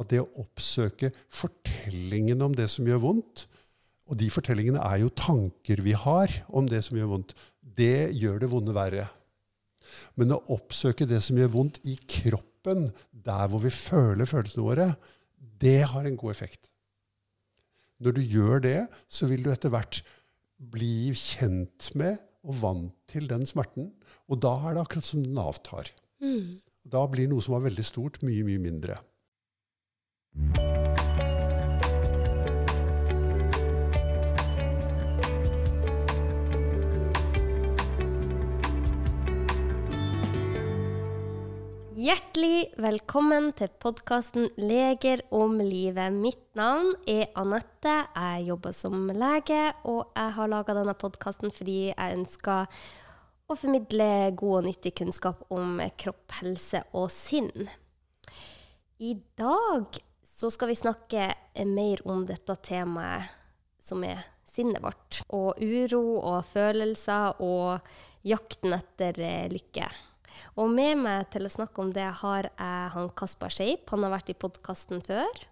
at det å oppsøke fortellingen om det som gjør vondt, og de fortellingene er jo tanker vi har om det som gjør vondt, det gjør det vonde verre. Men å oppsøke det som gjør vondt i kroppen, der hvor vi føler følelsene våre, det har en god effekt. Når du gjør det, så vil du etter hvert bli kjent med og vant til den smerten. Og da er det akkurat som den avtar. Mm. Da blir noe som var veldig stort, mye, mye mindre. Hjertelig velkommen til podkasten 'Leger om livet'. Mitt navn er Anette. Jeg jobber som lege, og jeg har laga denne podkasten fordi jeg ønsker å formidle god og nyttig kunnskap om kropp, helse og sinn. I dag så skal vi snakke mer om dette temaet som er sinnet vårt. Og uro og følelser og jakten etter eh, lykke. Og med meg til å snakke om det har jeg han Kaspar Skeip. Han har vært i podkasten før.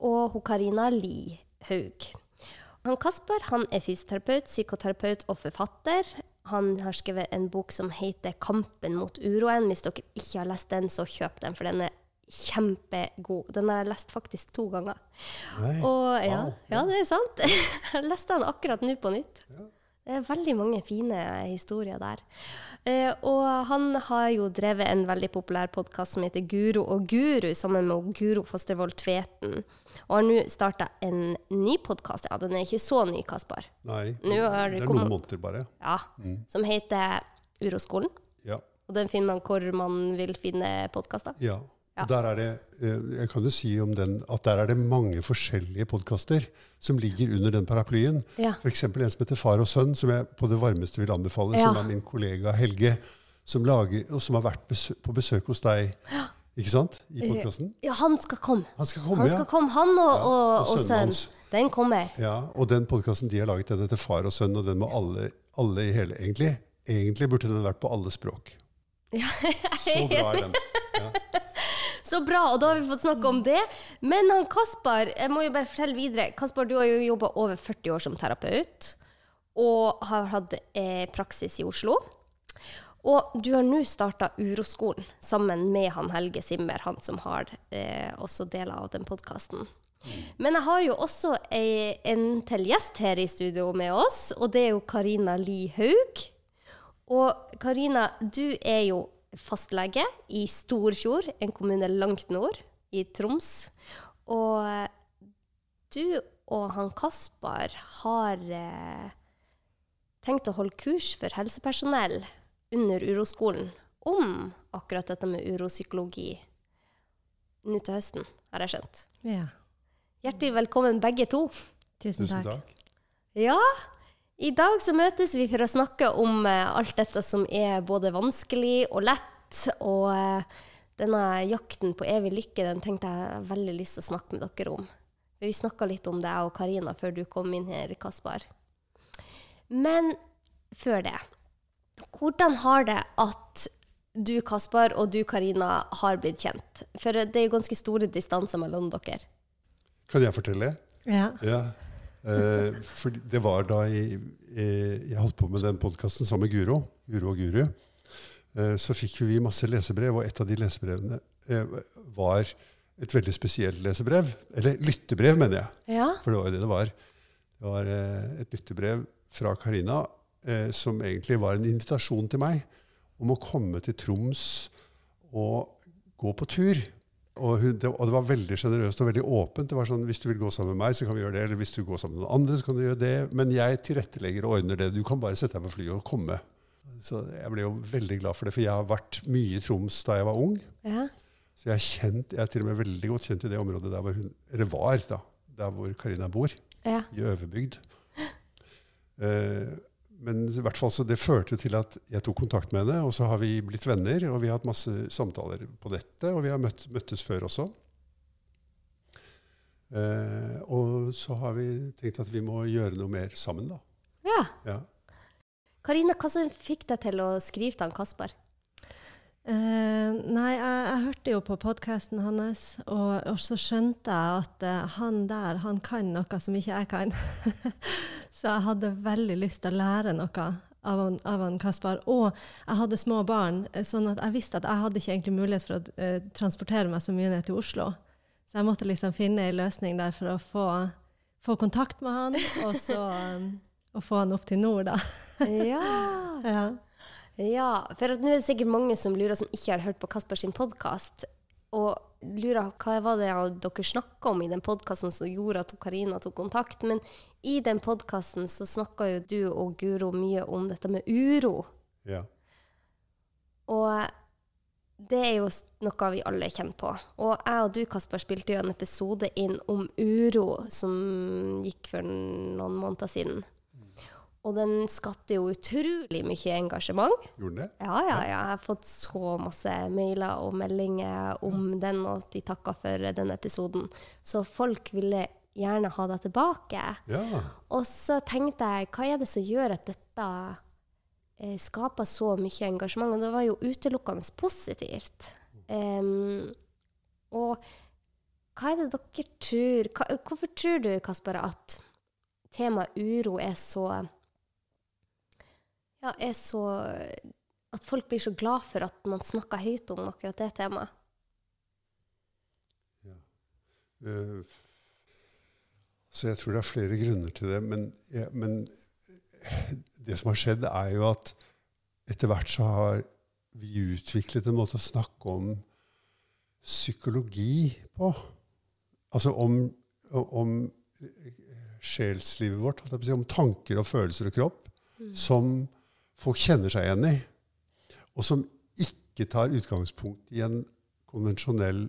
Og hun Karina Li Haug. Han Kaspar han er fysioterapeut, psykoterapeut og forfatter. Han har skrevet en bok som heter 'Kampen mot uroen'. Hvis dere ikke har lest den, så kjøp den, for den er kjempegod. Den har jeg lest faktisk to ganger. Nei. Og ja, Wow. ja, det er sant. Jeg leste den akkurat nå på nytt. Det er veldig mange fine historier der. Eh, og han har jo drevet en veldig populær podkast som heter Guro og Guru, sammen med Guro Fostervold Tveten. Og har nå starta en ny podkast. Ja, den er ikke så ny, Kaspar. Nei, er det er noen måneder bare. Ja, Som heter Uroskolen. Ja. Og den finner man hvor man vil finne podkaster. ja. Ja. Der er det, eh, jeg kan jo si om den, at der er det mange forskjellige podkaster som ligger under den paraplyen. Ja. F.eks. en som heter Far og sønn, som jeg på det varmeste vil anbefale. Ja. Som er min kollega Helge, som, lager, og som har vært besø på besøk hos deg ikke sant? i podkasten. Ja, han skal komme. Han skal komme, Han skal ja. komme, han og, Ja, og, og og sønnen hans. Den kommer. ja. Og den podkasten de har laget, den heter Far og sønn, og den må alle, alle i hele Egentlig, egentlig burde den vært på alle språk. Så bra er den. Ja. Så bra, og da har vi fått snakke om det. Men han Kaspar, jeg må jo bare fortelle videre. Kaspar, du har jo jobba over 40 år som terapeut, og har hatt eh, praksis i Oslo. Og du har nå starta Uroskolen sammen med han Helge Simmer, han som har eh, også deler av den podkasten. Men jeg har jo også ei, en til gjest her i studio med oss, og det er jo Karina Li Haug. Og Karina, du er jo fastlege i Storfjord, en kommune langt nord i Troms. Og eh, du og han Kaspar har eh, tenkt å holde kurs for helsepersonell under Uroskolen om akkurat dette med uropsykologi nå til høsten, har jeg skjønt. Ja. Hjertelig velkommen begge to. Tusen, Tusen takk. takk. Ja, i dag så møtes vi for å snakke om eh, alt dette som er både vanskelig og lett. Og eh, denne jakten på evig lykke, den tenkte jeg veldig lyst til å snakke med dere om. Vi snakka litt om det, jeg og Karina, før du kom inn her, Kaspar. Men før det, hvordan har det at du, Kaspar, og du, Karina, har blitt kjent? For det er jo ganske store distanser mellom dere. Kan jeg fortelle? Ja. Ja. Eh, for det var da jeg, jeg holdt på med den podkasten sammen med Guro, Guro og Guru. Eh, så fikk vi masse lesebrev, og et av de lesebrevene eh, var et veldig spesielt lesebrev. Eller lyttebrev, mener jeg. Ja. For det var jo det det var. Det var eh, et lyttebrev fra Karina eh, som egentlig var en invitasjon til meg om å komme til Troms og gå på tur. Og, hun, det, og det var veldig sjenerøst og veldig åpent. Det var sånn, Hvis du vil gå sammen med meg, så kan vi gjøre det. Eller hvis du går sammen med noen andre, så kan du gjøre det. Men jeg tilrettelegger og ordner det. Du kan bare sette deg på flyet og komme. Så jeg ble jo veldig glad for det, for jeg har vært mye i Troms da jeg var ung. ja. Så jeg kjent, jeg er til og med veldig godt kjent i det området der hvor hun, eller var, da, der hvor Karina bor ja. i Øverbygd. Eh, men i hvert fall så det førte til at jeg tok kontakt med henne, og så har vi blitt venner, og vi har hatt masse samtaler på dette, og vi har møtt, møttes før også. Eh, og så har vi tenkt at vi må gjøre noe mer sammen, da. ja. Ja. Karina, hva som fikk deg til å skrive til han Kaspar? Eh, nei, jeg, jeg hørte jo på podkasten hans, og, og, så skjønte jeg at uh, han der, han kan noe som ikke jeg kan. så jeg hadde veldig lyst til å lære noe av han, av han Kaspar. Og jeg hadde små barn, eh, sånn at jeg visste at jeg hadde ikke egentlig mulighet for å uh, transportere meg så mye ned til Oslo. Så jeg måtte liksom finne en løsning der for å få, få kontakt med han, og så um, og få han opp til nord, da. ja. ja. Ja, for nå er det sikkert mange som lurer, som ikke har hørt på Kasper sin podkast. Og lurer hva var det dere snakka om i den podkasten som gjorde at Karina tok kontakt. Men i den podkasten så snakka jo du og Guro mye om dette med uro. Ja. Og det er jo noe vi alle kjenner på. Og jeg og du, Kasper, spilte jo en episode inn om uro som gikk for noen måneder siden. Og den skapte jo utrolig mye engasjement. Gjorde det? Ja, ja, ja. Jeg har fått så masse mailer og meldinger om den, og de takka for den episoden. Så folk ville gjerne ha deg tilbake. Ja. Og så tenkte jeg, hva er det som gjør at dette eh, skaper så mye engasjement? Og det var jo utelukkende positivt. Um, og hva er det dere tror hva, Hvorfor tror du, Kasper, at temaet uro er så ja, er så At folk blir så glad for at man snakker høyt om akkurat det temaet. Ja. Uh, så jeg tror det er flere grunner til det. Men, ja, men, det som har skjedd, er jo at etter hvert så har vi utviklet en måte å snakke om psykologi på. Altså om, om sjelslivet vårt, om tanker og følelser og kropp, mm. som folk kjenner seg igjen i, og som ikke tar utgangspunkt i en konvensjonell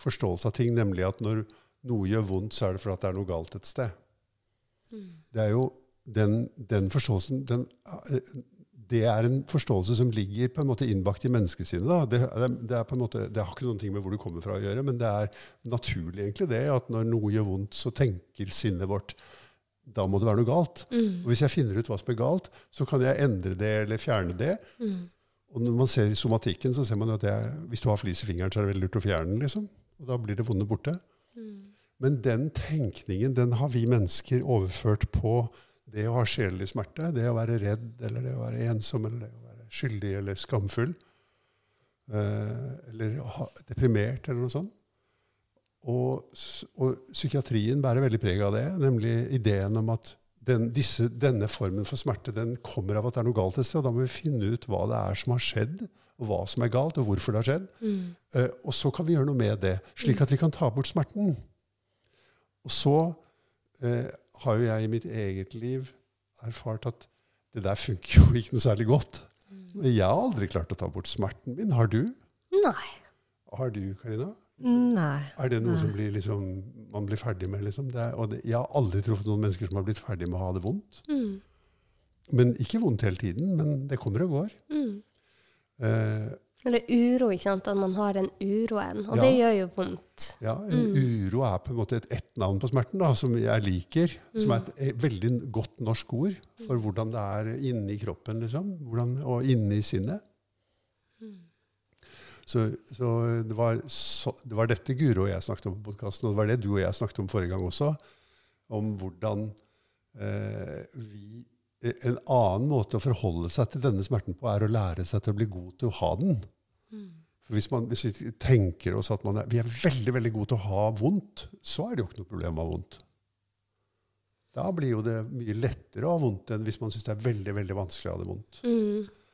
forståelse av ting, nemlig at når noe gjør vondt, så er det fordi det er noe galt et sted. Mm. Det er jo den, den forståelsen den, Det er en forståelse som ligger på en måte innbakt i menneskesinnet. Det, det, måte, det, har ikke noen ting med hvor du kommer fra å gjøre, men det er naturlig egentlig det at når noe gjør vondt, så tenker sinnet vårt da må det være noe galt. Mm. Og hvis jeg finner ut hva som er galt, så kan jeg endre det eller fjerne det. Mm. Og når man ser i somatikken, så ser man at jeg, hvis du har flis i fingeren, så er det veldig lurt å fjerne den. liksom. Og da blir det vonde borte. Mm. Men den tenkningen den har vi mennesker overført på det å ha sjelelig smerte. Det å være redd, eller det å være ensom, eller det å være skyldig eller skamfull. Eh, eller deprimert, eller noe sånt. Og, og, psykiatrien bærer veldig preg av det, nemlig ideen om at den, disse, denne formen for smerte den kommer av at det er noe galt et sted. Og da må vi finne ut hva det er som har skjedd, og hva som er galt, og hvorfor det har skjedd. Mm. Uh, og så kan vi gjøre noe med det, slik at vi kan ta bort smerten. Og så uh, har jo jeg i mitt eget liv erfart at det der funker jo ikke noe særlig godt. Mm. Jeg har aldri klart å ta bort smerten min. Har du? Nei. Har du, Karina? Nei. Er det noe Nei. som blir liksom, man blir ferdig med? Liksom? Er, det, jeg har aldri truffet noen mennesker som har blitt ferdig med å ha det vondt. Mm. Men ikke vondt hele tiden, men det kommer og går. Mm. Eh, Eller uro, ikke sant? At man har en uroen. Og ja, det gjør jo vondt. Ja, en mm. uro er på en måte et ettnavn på smerten, da, som jeg liker. Som er et, veldig godt norsk ord for hvordan det er inni kroppen, liksom. Hvordan, og inni sinnet. Så, så, det, var så det, var dette Guro og jeg snakket om på podkasten, og det var det du og jeg snakket om forrige gang også. Om hvordan eh, vi En annen måte å forholde seg til denne smerten på er å lære seg til å bli god til å ha den. Mm. For hvis, man, hvis, vi tenker oss at er, vi er veldig veldig gode til å ha vondt, så er det jo ikke noe problem å ha vondt. Da blir jo det mye lettere å ha vondt enn hvis man syns det er veldig veldig vanskelig å ha det vondt. Mm.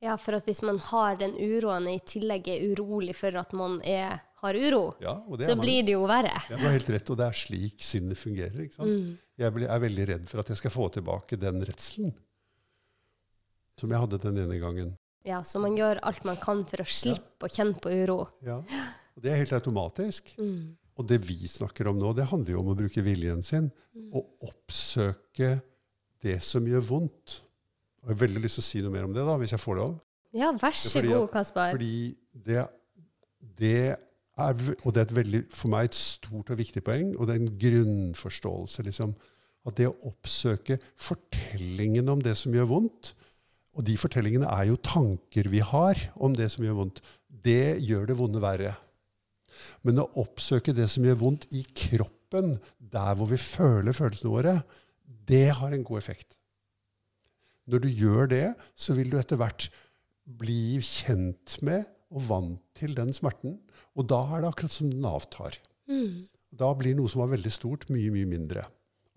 Ja, for at hvis man har den uroen i tillegg er urolig for at man er, har uro, ja, så man, blir det jo verre. Ja, du har helt rett, og det er slik sinnet fungerer. ikke sant? Mm. Jeg er veldig redd for at jeg skal få tilbake den redselen som jeg hadde den ene gangen. Ja, så man gjør alt man kan for å slippe ja. å kjenne på uro. Ja, og det er helt automatisk. Mm. Og det vi snakker om nå, det handler jo om å bruke viljen sin mm. og oppsøke det som gjør vondt. Jeg har veldig lyst til å si noe mer om det, da, hvis jeg får lov. Ja, vær så god, Kaspar. Fordi det, det er, og det er veldig, for meg et stort og viktig poeng, og det er en grunnforståelse. liksom, At det å oppsøke fortellingene om det som gjør vondt, Og de fortellingene er jo tanker vi har om det som gjør vondt. Det gjør det vonde verre. Men å oppsøke det som gjør vondt i kroppen, der hvor vi føler følelsene våre, det har en god effekt. Når du gjør det, så vil du etter hvert bli kjent med og vant til den smerten. Og da er det akkurat som den avtar. Mm. Da blir noe som var veldig stort, mye, mye mindre.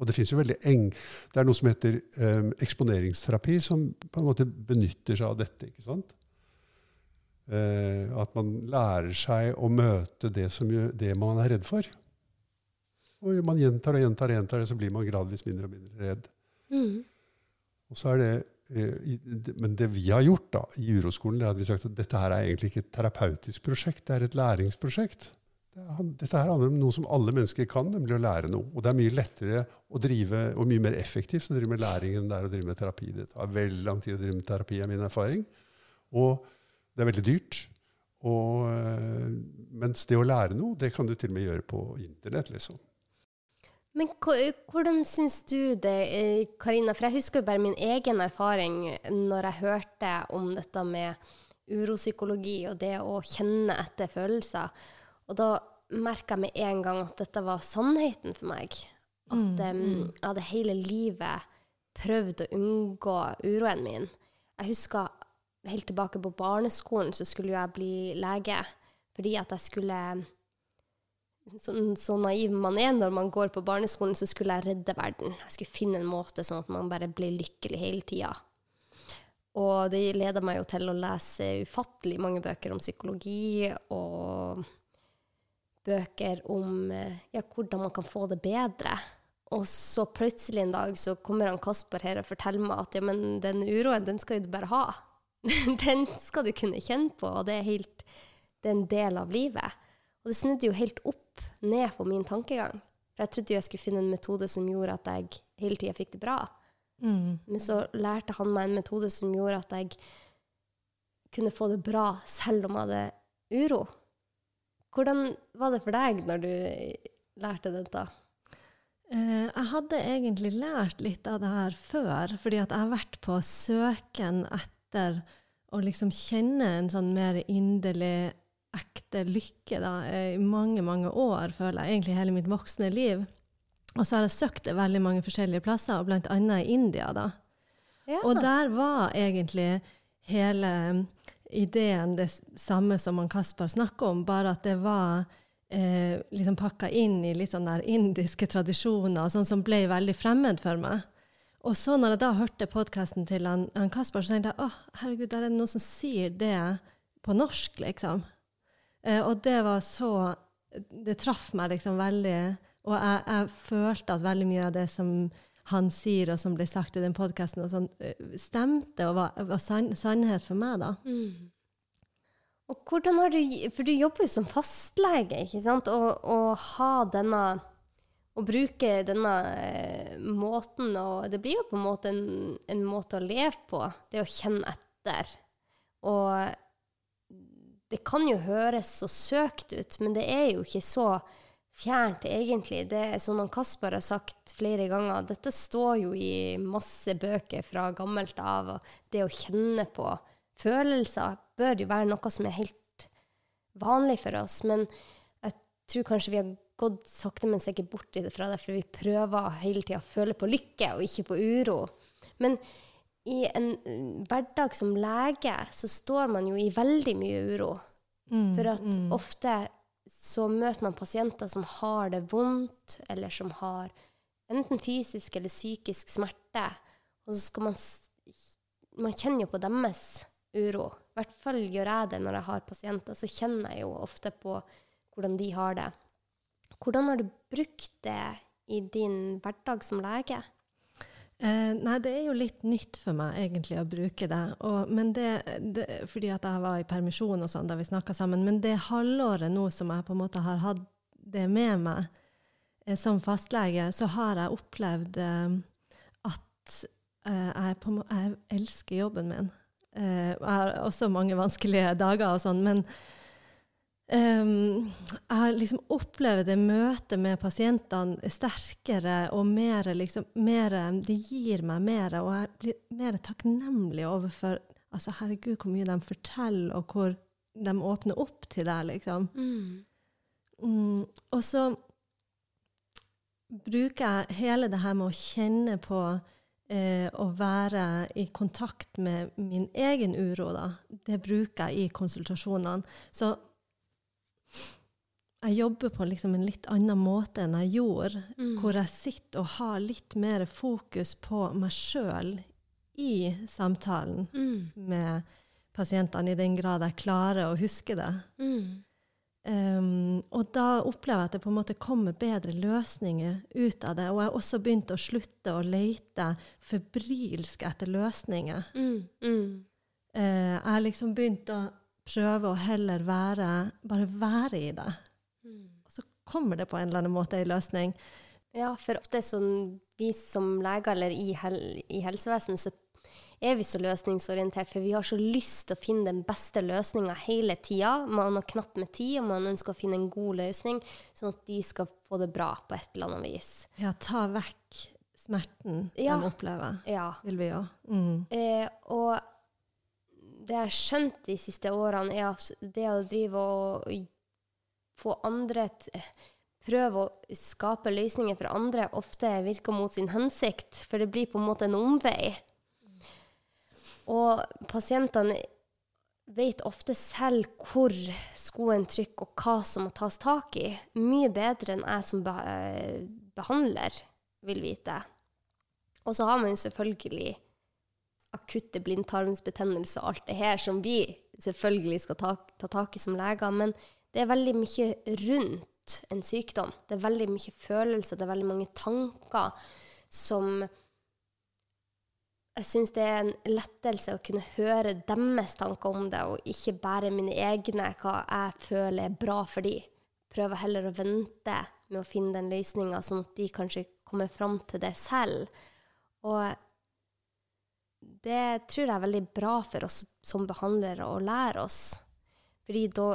Og det jo veldig eng, det er noe som heter um, eksponeringsterapi, som på en måte benytter seg av dette. ikke sant? Uh, at man lærer seg å møte det, som, det man er redd for. Og man gjentar og gjentar, og gjentar det, så blir man gradvis mindre og mindre redd. Mm. Og så er det, uh, Men det vi har gjort da, i Uroskolen, er at vi har sagt at dette her er egentlig ikke et terapeutisk prosjekt, det er et læringsprosjekt. Dette her handler om noe som alle mennesker kan, nemlig å lære noe. Og det er mye lettere å drive, og mye mer effektivt å drive med læring enn det er å drive med terapi. Det tar veldig lang tid å drive med terapi, er min erfaring. Og det er veldig dyrt. Og, øh, mens det å lære noe, det kan du til og med gjøre på internett. liksom. Men hvordan syns du det, eh, Karina? For jeg husker jo bare min egen erfaring når jeg hørte om dette med uropsykologi og det å kjenne etter følelser. Og da merka jeg med en gang at dette var sannheten for meg. At mm, um, jeg hadde hele livet prøvd å unngå uroen min. Jeg husker helt tilbake på barneskolen så skulle jeg bli lege fordi at jeg skulle så, så, naiv man er når man går på barneskolen, så skulle jeg redde verden. Jeg skulle finne en måte sånn at man bare ble lykkelig hele tida. Og det leda meg jo til å lese ufattelig mange bøker om psykologi og bøker om eh, ja, hvordan man kan få det bedre. Og så plutselig en dag så kommer han Kasper her og forteller meg at ja, men den uroen, den skal du bare ha. den skal du kunne kjenne på, og det er, helt, det er en del av livet. Og det snudde jo helt opp ned på min tankegang. For jeg trodde jeg skulle finne en metode som gjorde at jeg hele tida fikk det bra. Mm. Men så lærte han meg en metode som gjorde at jeg kunne få det bra selv om jeg hadde uro. Hvordan var det for deg når du lærte dette? Uh, jeg hadde egentlig lært litt av det her før, fordi at jeg har vært på søken etter å liksom kjenne en sånn mer inderlig, ekte lykke da, i mange, mange år, føler jeg. Egentlig hele mitt voksne liv. Og så har jeg søkt veldig mange forskjellige plasser, og blant annet i India, da. Ja. Og der var egentlig hele ideen det samme som han Kaspar snakker om, bare at det var eh, liksom pakka inn i litt sånn der indiske tradisjoner, sånn som ble veldig fremmed for meg. Og så når jeg da hørte podkasten til han, han Kaspar, så tenkte jeg å herregud, der er det noen som sier det på norsk, liksom. Eh, og det var så Det traff meg liksom veldig. Og jeg, jeg, følte at veldig mye av det som han sier, og som ble sagt i den podkasten, sånn, eh, stemte og var, var sann, sannhet for meg, da. Mm. Og hvordan har du For du jobber jo som fastlege, ikke sant? Og ha denne Å bruke denne eh, måten og Det blir jo på en måte en, en, måte å leve på, det å kjenne etter. Og det kan jo høres så søkt ut, men det er jo ikke så fjernt, egentlig. Det er som Kasper har sagt flere ganger, dette står jo i masse bøker fra gammelt av. Og det å kjenne på følelser bør jo være noe som er helt vanlig for oss. Men jeg tror kanskje vi har gått sakte, men sikkert bort fra det, for vi prøver hele tida å føle på lykke og ikke på uro. Men i en hverdag som lege så står man jo i veldig mye uro. Mm, for at mm. ofte så møter man pasienter som har det vondt, eller som har enten fysisk eller psykisk smerte. Og så skal man Man kjenner jo på deres uro. I hvert fall gjør jeg det når jeg har pasienter. Så kjenner jeg jo ofte på hvordan de har det. Hvordan har du brukt det i din hverdag som lege? Eh, nei, det er jo litt nytt for meg egentlig å bruke det. Og, det, det, fordi at jeg var i permisjon og sånn da vi snakka sammen. Men det halvåret nå som jeg på en måte har hatt det med meg eh, som fastlege, så har jeg opplevd eh, at eh, jeg, på, jeg, elsker jobben min. Eh, jeg har også mange vanskelige dager og sånn, men jeg har liksom opplevd det møtet med pasientene sterkere og mer liksom mer, Det gir meg mer, og jeg blir mer takknemlig overfor altså Herregud, hvor mye de forteller, og hvor de åpner opp til deg, liksom. Mm. Mm, og så bruker jeg hele det her med å kjenne på eh, å være i kontakt med min egen uro, da. Det bruker jeg i konsultasjonene. Så jeg jobber på liksom en litt annen måte enn jeg gjorde, Mm. hvor jeg sitter og har litt mer fokus på meg sjøl i samtalen Mm. med pasientene, i den grad jeg klarer å huske det. Mm. Um, og da opplever jeg at det på en måte kommer bedre løsninger ut av det. Og jeg har også begynt å slutte å lete febrilsk etter løsninger. Mm. Mm. Uh, jeg har liksom begynt å prøve å heller være bare være i det. Mm. Og så kommer det på en eller annen måte en løsning. Ja, for ofte sånn, vi som leger eller i, hel i helsevesenet, så er vi så løsningsorientert, for vi har så lyst til å finne den beste løsninga hele tida. Man har knapt med tid, og man ønsker å finne en god løsning, sånn at de skal få det bra på et eller annet vis. Ja, ta vekk smerten Ja. de opplever, Ja. vil vi jo. Mm. Eh, og det jeg har skjønt de siste årene, er at det å drive og få andre Prøve å skape løsninger for andre ofte virker mot sin hensikt, for det blir på en måte en omvei. Og pasientene vet ofte selv hvor skoen trykker, og hva som må tas tak i. Mye bedre enn jeg som eh, behandler vil vite. Og så har man selvfølgelig akutte blindtarmsbetennelse og alt det her som vi selvfølgelig skal ta, ta tak i som leger, men det er veldig mye rundt en sykdom. Det er veldig mye følelser, det er veldig mange tanker som Jeg syns det er en lettelse å kunne høre deres tanker om det, og ikke bare mine egne, hva jeg føler er bra for dem. Prøver heller å vente med å finne den løsninga, sånn at de kanskje kommer fram til det selv. Og det tror jeg er veldig bra for oss som behandlere å lære oss. Fordi da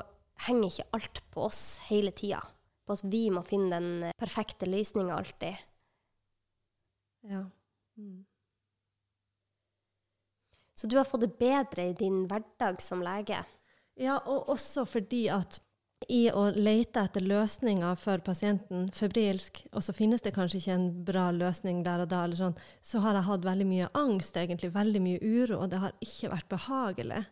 henger ikke alt på oss hele tida. På at vi må finne den perfekte løsninga alltid. Ja. Mm. Så du har fått det bedre i din hverdag som lege. Ja, og også fordi at i å lete etter løsninger for pasienten febrilsk, og så finnes det kanskje ikke en bra løsning der og da, eller sånn, så har jeg hatt veldig mye angst, egentlig, veldig mye uro, og det har ikke vært behagelig.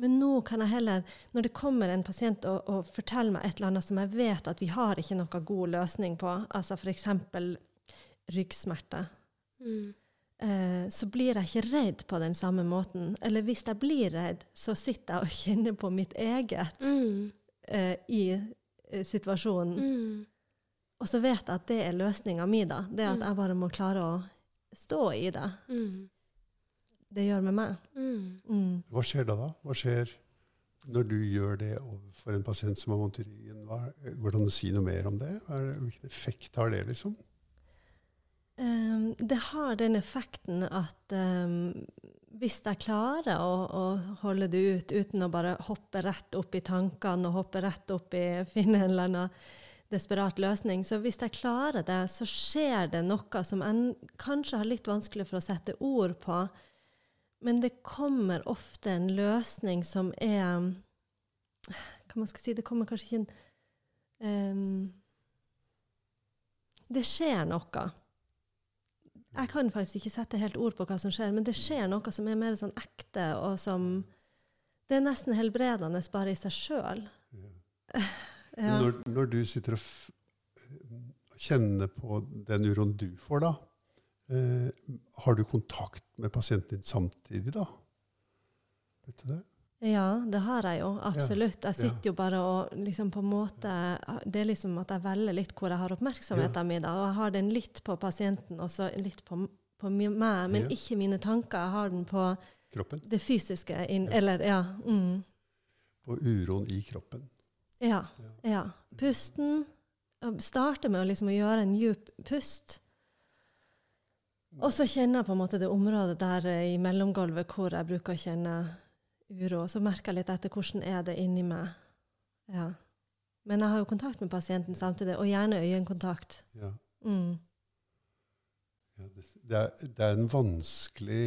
Men nå kan jeg heller, når det kommer en pasient og, og forteller meg et eller annet som jeg vet at vi har ikke noe god løsning på, altså f.eks. ryggsmerter, eh, så blir jeg ikke redd på den samme måten. Eller hvis jeg blir redd, så sitter jeg og kjenner på mitt eget Mm. Eh, i eh, situasjonen. Mm. Og så vet jeg at det er løsninga mi, da. Det at jeg bare må klare å stå i det. Mm. Det gjør med meg. Mm. Mm. Hva skjer da? da? Hva skjer når du gjør det overfor en pasient som har vondt i ryggen? Går det an å si noe mer om det? Hvilken effekt har det, liksom? Um, det har den effekten at um, hvis jeg klarer å, å, holde det ut uten å bare hoppe rett opp i tankene og hoppe rett opp i finne en eller annen desperat løsning, så hvis jeg klarer det, så skjer det noe som jeg kanskje har litt vanskelig for å sette ord på. Men det kommer ofte en løsning som er Hva man skal si Det kommer kanskje ikke en um, Det skjer noe. Jeg kan faktisk ikke sette helt ord på hva som skjer, men det skjer noe som er mer sånn ekte, og som Det er nesten helbredende bare i seg sjøl. Ja. Når, når du sitter og f kjenner på den uroen du får, da, eh, har du kontakt med pasienten din samtidig, da? Vet du det? Ja, det har jeg jo. Absolutt. Jeg sitter jo bare og liksom på en måte Det er liksom at jeg velger litt hvor jeg har oppmerksomheten min, da. Og jeg har den litt på pasienten og så litt på, på meg, men ikke mine tanker. Jeg har den på Kroppen? det fysiske inn, Eller, ja. Mm. På uroen i kroppen? Ja. ja. Pusten. Starte med å liksom å gjøre en djup pust. Og så kjenner jeg på en måte det området der eh, i mellomgulvet hvor jeg bruker å kjenne uro. Så merker jeg litt etter hvordan er det inni meg. Ja. Men jeg har jo kontakt med pasienten samtidig, og gjerne øyekontakt. Ja. Mm. Ja, det, det, er, det er en vanskelig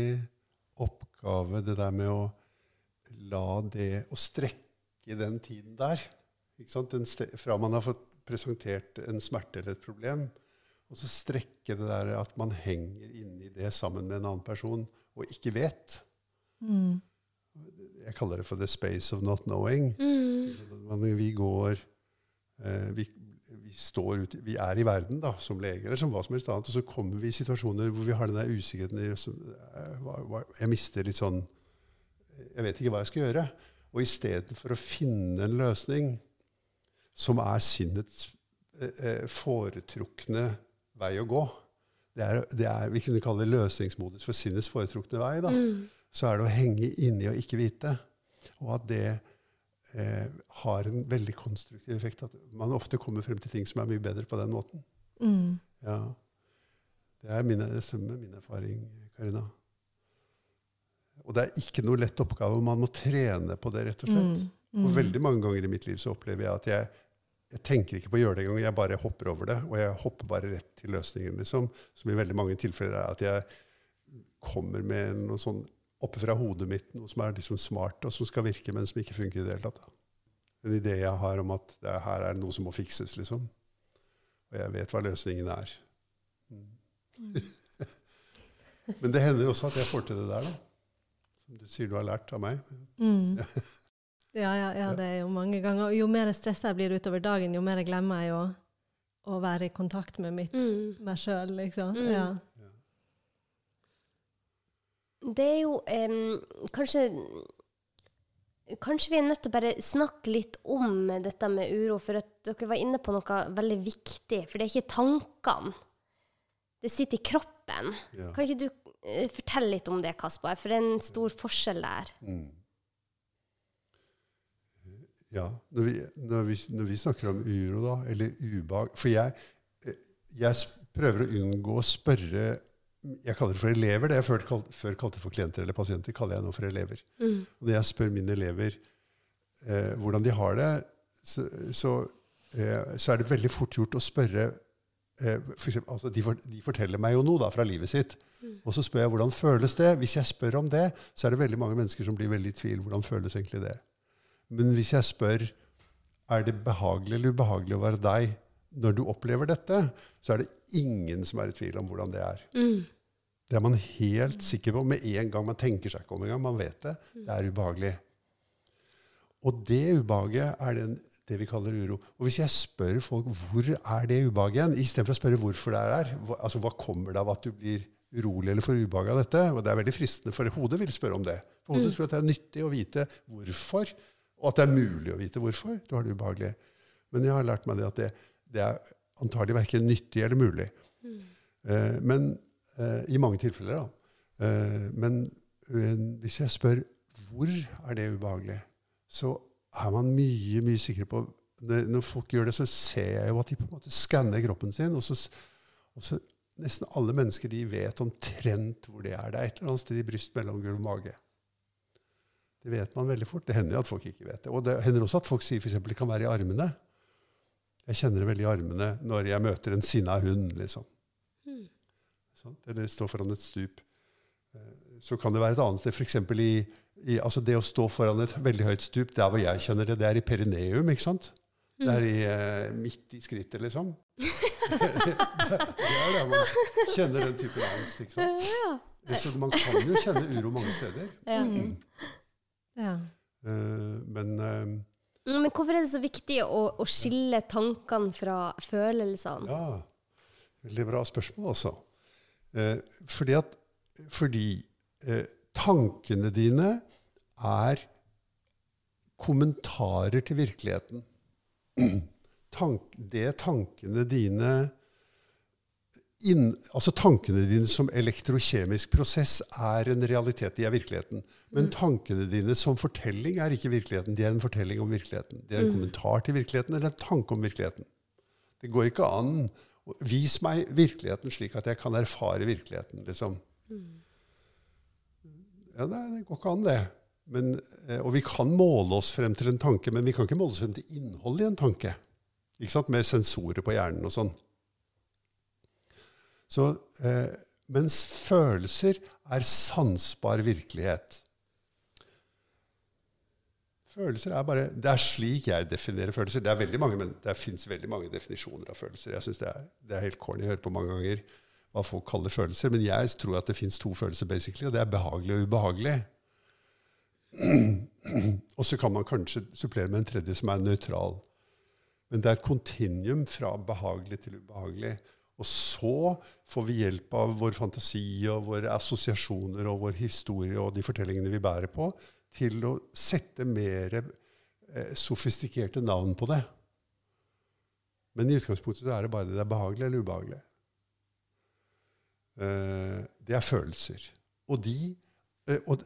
oppgave, det der med å la det Å strekke den tiden der. Fra man har fått presentert en smerte eller et problem, og så strekke det der at man henger inni det sammen med en annen person og ikke vet. Mm. Jeg kaller det for the space of not knowing. Mm. Vi går eh, vi, vi, står ut, vi er i verden da, som leger eller som hva som helst annet, og så kommer vi i situasjoner hvor vi har den der usikkerheten eh, Jeg mister litt sånn Jeg vet ikke hva jeg skal gjøre. Og istedenfor å finne en løsning som er sinnets eh, foretrukne vei å gå det er, det er, Vi kunne kalle det løsningsmodus for sinnets foretrukne vei. da, Mm. Så er det å henge inni og ikke vite. Og at det eh, har en veldig konstruktiv effekt. At man ofte kommer frem til ting som er mye bedre på den måten. Mm. Ja. Det er mine, min erfaring, Karina. Og det er ikke noe lett oppgave. Man må trene på det, rett og slett. Mm. Og veldig mange ganger i mitt liv så opplever jeg at jeg, jeg tenker ikke på å gjøre det engang. Jeg bare hopper over det, og jeg hopper bare rett til løsningen. liksom. Som i veldig mange tilfeller er at jeg kommer med noe sånn oppe fra hodet mitt, noe som er liksom smart, og som skal virke, men som ikke funker i det hele tatt. da. En idé jeg har om at det er, her er noe som må fikses, liksom. Og jeg vet hva løsningen er. Mm. men det hender også at jeg får til det der, da. Som du sier du har lært av meg. Mm. Ja, ja, ja, det er jo mange ganger. Og jo mer stressa jeg blir utover dagen, jo mer glemmer jeg å, å være i kontakt med mitt, Mm. meg sjøl, liksom. Mm. Ja. Det er jo em, kanskje Kanskje vi er nødt til å bare snakke litt om dette med uro, for at dere var inne på noe veldig viktig. For det er ikke tankene. Det sitter i kroppen. Ja. Kan ikke du eh, fortelle litt om det, Kaspar? For det er en stor forskjell der. Mm. Ja, når vi, når, vi, når vi snakker om uro, da, eller ubehag For jeg, eh, jeg prøver å unngå å spørre Jeg kaller det for elever. Det jeg før, kalte, før kalte for klienter eller pasienter, kaller jeg nå for elever. Mm. Og når jeg spør mine elever eh, hvordan de har det, så, så, eh, så er det veldig fort gjort å spørre eh, for eksempel, altså de, for, de forteller meg jo noe da, fra livet sitt. Og så spør jeg hvordan føles det. Hvis jeg spør om det, så er det veldig mange mennesker som blir veldig i tvil. Hvordan føles egentlig det? Men hvis jeg spør er det behagelig eller ubehagelig å være deg når du opplever dette, så er det ingen som er i tvil om hvordan det er. Mm. Det er man helt sikker på med en gang. Man tenker seg ikke om engang. Man vet det. Det er ubehagelig. Og det ubehaget er den, det vi kaller uro. Og hvis jeg spør folk hvor er det ubehaget igjen, istedenfor å spørre hvorfor det er der, hva, altså hva kommer det av at du blir urolig eller får ubehag av dette? Og det er veldig fristende, for hodet vil spørre om det. For hodet tror at det er nyttig å vite hvorfor, og at det er mulig å vite hvorfor du har det ubehagelig. Men jeg har lært meg det at det, det er antagelig verken nyttig eller mulig. Eh, men I mange tilfeller, da. Eh, men eh, hvis jeg spør hvor er det ubehagelig, så er man mye mye sikrere på når, folk gjør det, så ser jeg jo at de på en måte skanner kroppen sin. Og så, og så Nesten alle mennesker de vet omtrent hvor det er. Det er et eller annet sted i bryst, mellomgulv mage. Det vet man veldig fort. Det hender at folk ikke vet det. Og det hender også at folk sier f.eks. det kan være i armene. Jeg kjenner det veldig i armene når jeg møter en sinna hund. liksom. Mm. Sant? Eller stå foran et stup. Eh, Så kan det være et annet sted, f.eks. I, i altså det å stå foran et veldig høyt stup, der hvor jeg kjenner det, det er i perineum. ikke sant? Det er i, eh, midt i skrittet, liksom. det er der man kjenner den typen angst. ikke sant? Så man kan jo kjenne uro mange steder. Ja. Mm. Ja. Uh, Men eh, Mm, Men hvorfor er det så viktig å, å skille tankene fra følelsene? Ja, veldig bra spørsmål, altså. Eh, fordi at fordi eh, tankene dine er kommentarer til virkeligheten. Tank, det tankene dine inn, altså Tankene dine som elektrokjemisk prosess er en realitet. De er virkeligheten. Men tankene dine som fortelling er ikke virkeligheten. De er en fortelling om virkeligheten. De er en kommentar til virkeligheten eller en tanke om virkeligheten. Det går ikke an. Vis meg virkeligheten slik at jeg kan erfare virkeligheten. liksom. Ja, det, det går ikke an, det. Men, eh, og vi kan måle oss frem til en tanke, men vi kan ikke måle oss frem til innholdet i en tanke. Ikke sant? Med sensorer på hjernen og sånn. Så, eh, mens følelser er sansbar virkelighet. Følelser er bare Det er slik jeg definerer følelser. Det er veldig mange, men det fins veldig mange definisjoner av følelser. Jeg synes det er, det er helt corny. Jeg høre på mange ganger hva folk kaller følelser. Men jeg tror at det fins to følelser, basically, og det er behagelig og ubehagelig. Og så kan man kanskje supplere med en tredje som er nøytral. Men det er et kontinuum fra behagelig til ubehagelig. Og så får vi hjelp av vår fantasi og våre assosiasjoner og vår historie og de fortellingene vi bærer på, til å sette mer eh, sofistikerte navn på det. Men i utgangspunktet er det bare det er behagelig eller ubehagelig. Eh, det er følelser. Og, de, eh, og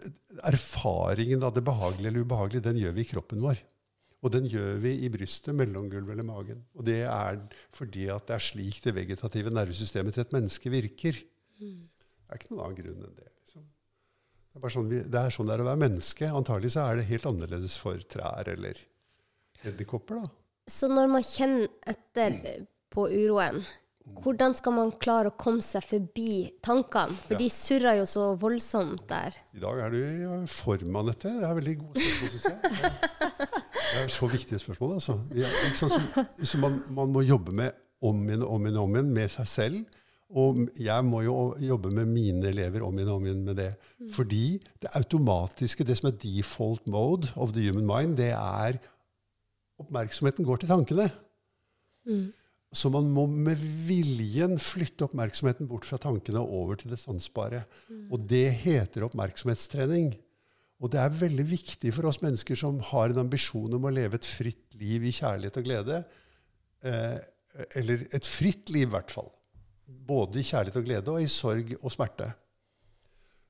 erfaringen av det behagelige eller ubehagelige, den gjør vi i kroppen vår. Og den gjør vi i brystet, mellomgulvet eller magen. Og det er fordi at det er slik det vegetative nervesystemet til et menneske virker. Det er ikke noen annen grunn enn det. Liksom. Det, er sånn vi, det er sånn det er å være menneske. Antagelig så er det helt annerledes for trær eller edderkopper. da. Så når man kjenner etter på uroen, hvordan skal man klare å komme seg forbi tankene? For Ja. de surrer jo så voldsomt der. I dag er du i form, Anette. Det er veldig gode spørsmål, syns jeg. Det er så viktige spørsmål. altså. Som, som man, man må jobbe med om igjen og om igjen om igjen med seg selv. Og jeg må jo jobbe med mine elever om igjen og om igjen med det. Fordi det automatiske, det som er default mode of the human mind, det er Oppmerksomheten går til tankene. Så man må med viljen flytte oppmerksomheten bort fra tankene og over til det sansbare. Og det heter oppmerksomhetstrening. Og det er veldig viktig for oss mennesker som har en ambisjon om å leve et fritt liv i kjærlighet og glede. Eh, eller et fritt liv, i hvert fall. Både i kjærlighet og glede, og i sorg og smerte.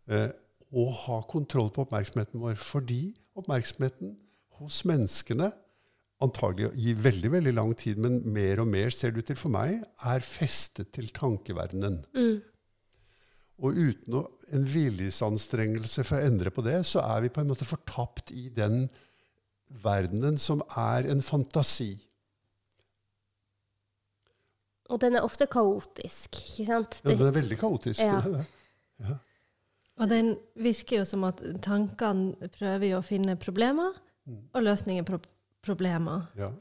Eh, og ha kontroll på oppmerksomheten vår. Fordi oppmerksomheten hos menneskene antagelig i veldig veldig lang tid, men mer og mer, ser det ut til for meg, er festet til tankeverdenen. Og uten å, en viljesanstrengelse for å endre på det, så er vi på en måte fortapt i den verdenen som er en fantasi. Og den er ofte kaotisk, ikke sant? Ja, den er veldig kaotisk. Ja. er det. Og den virker jo som at tankene prøver jo å finne problemer og løsninger på problemer. Ja.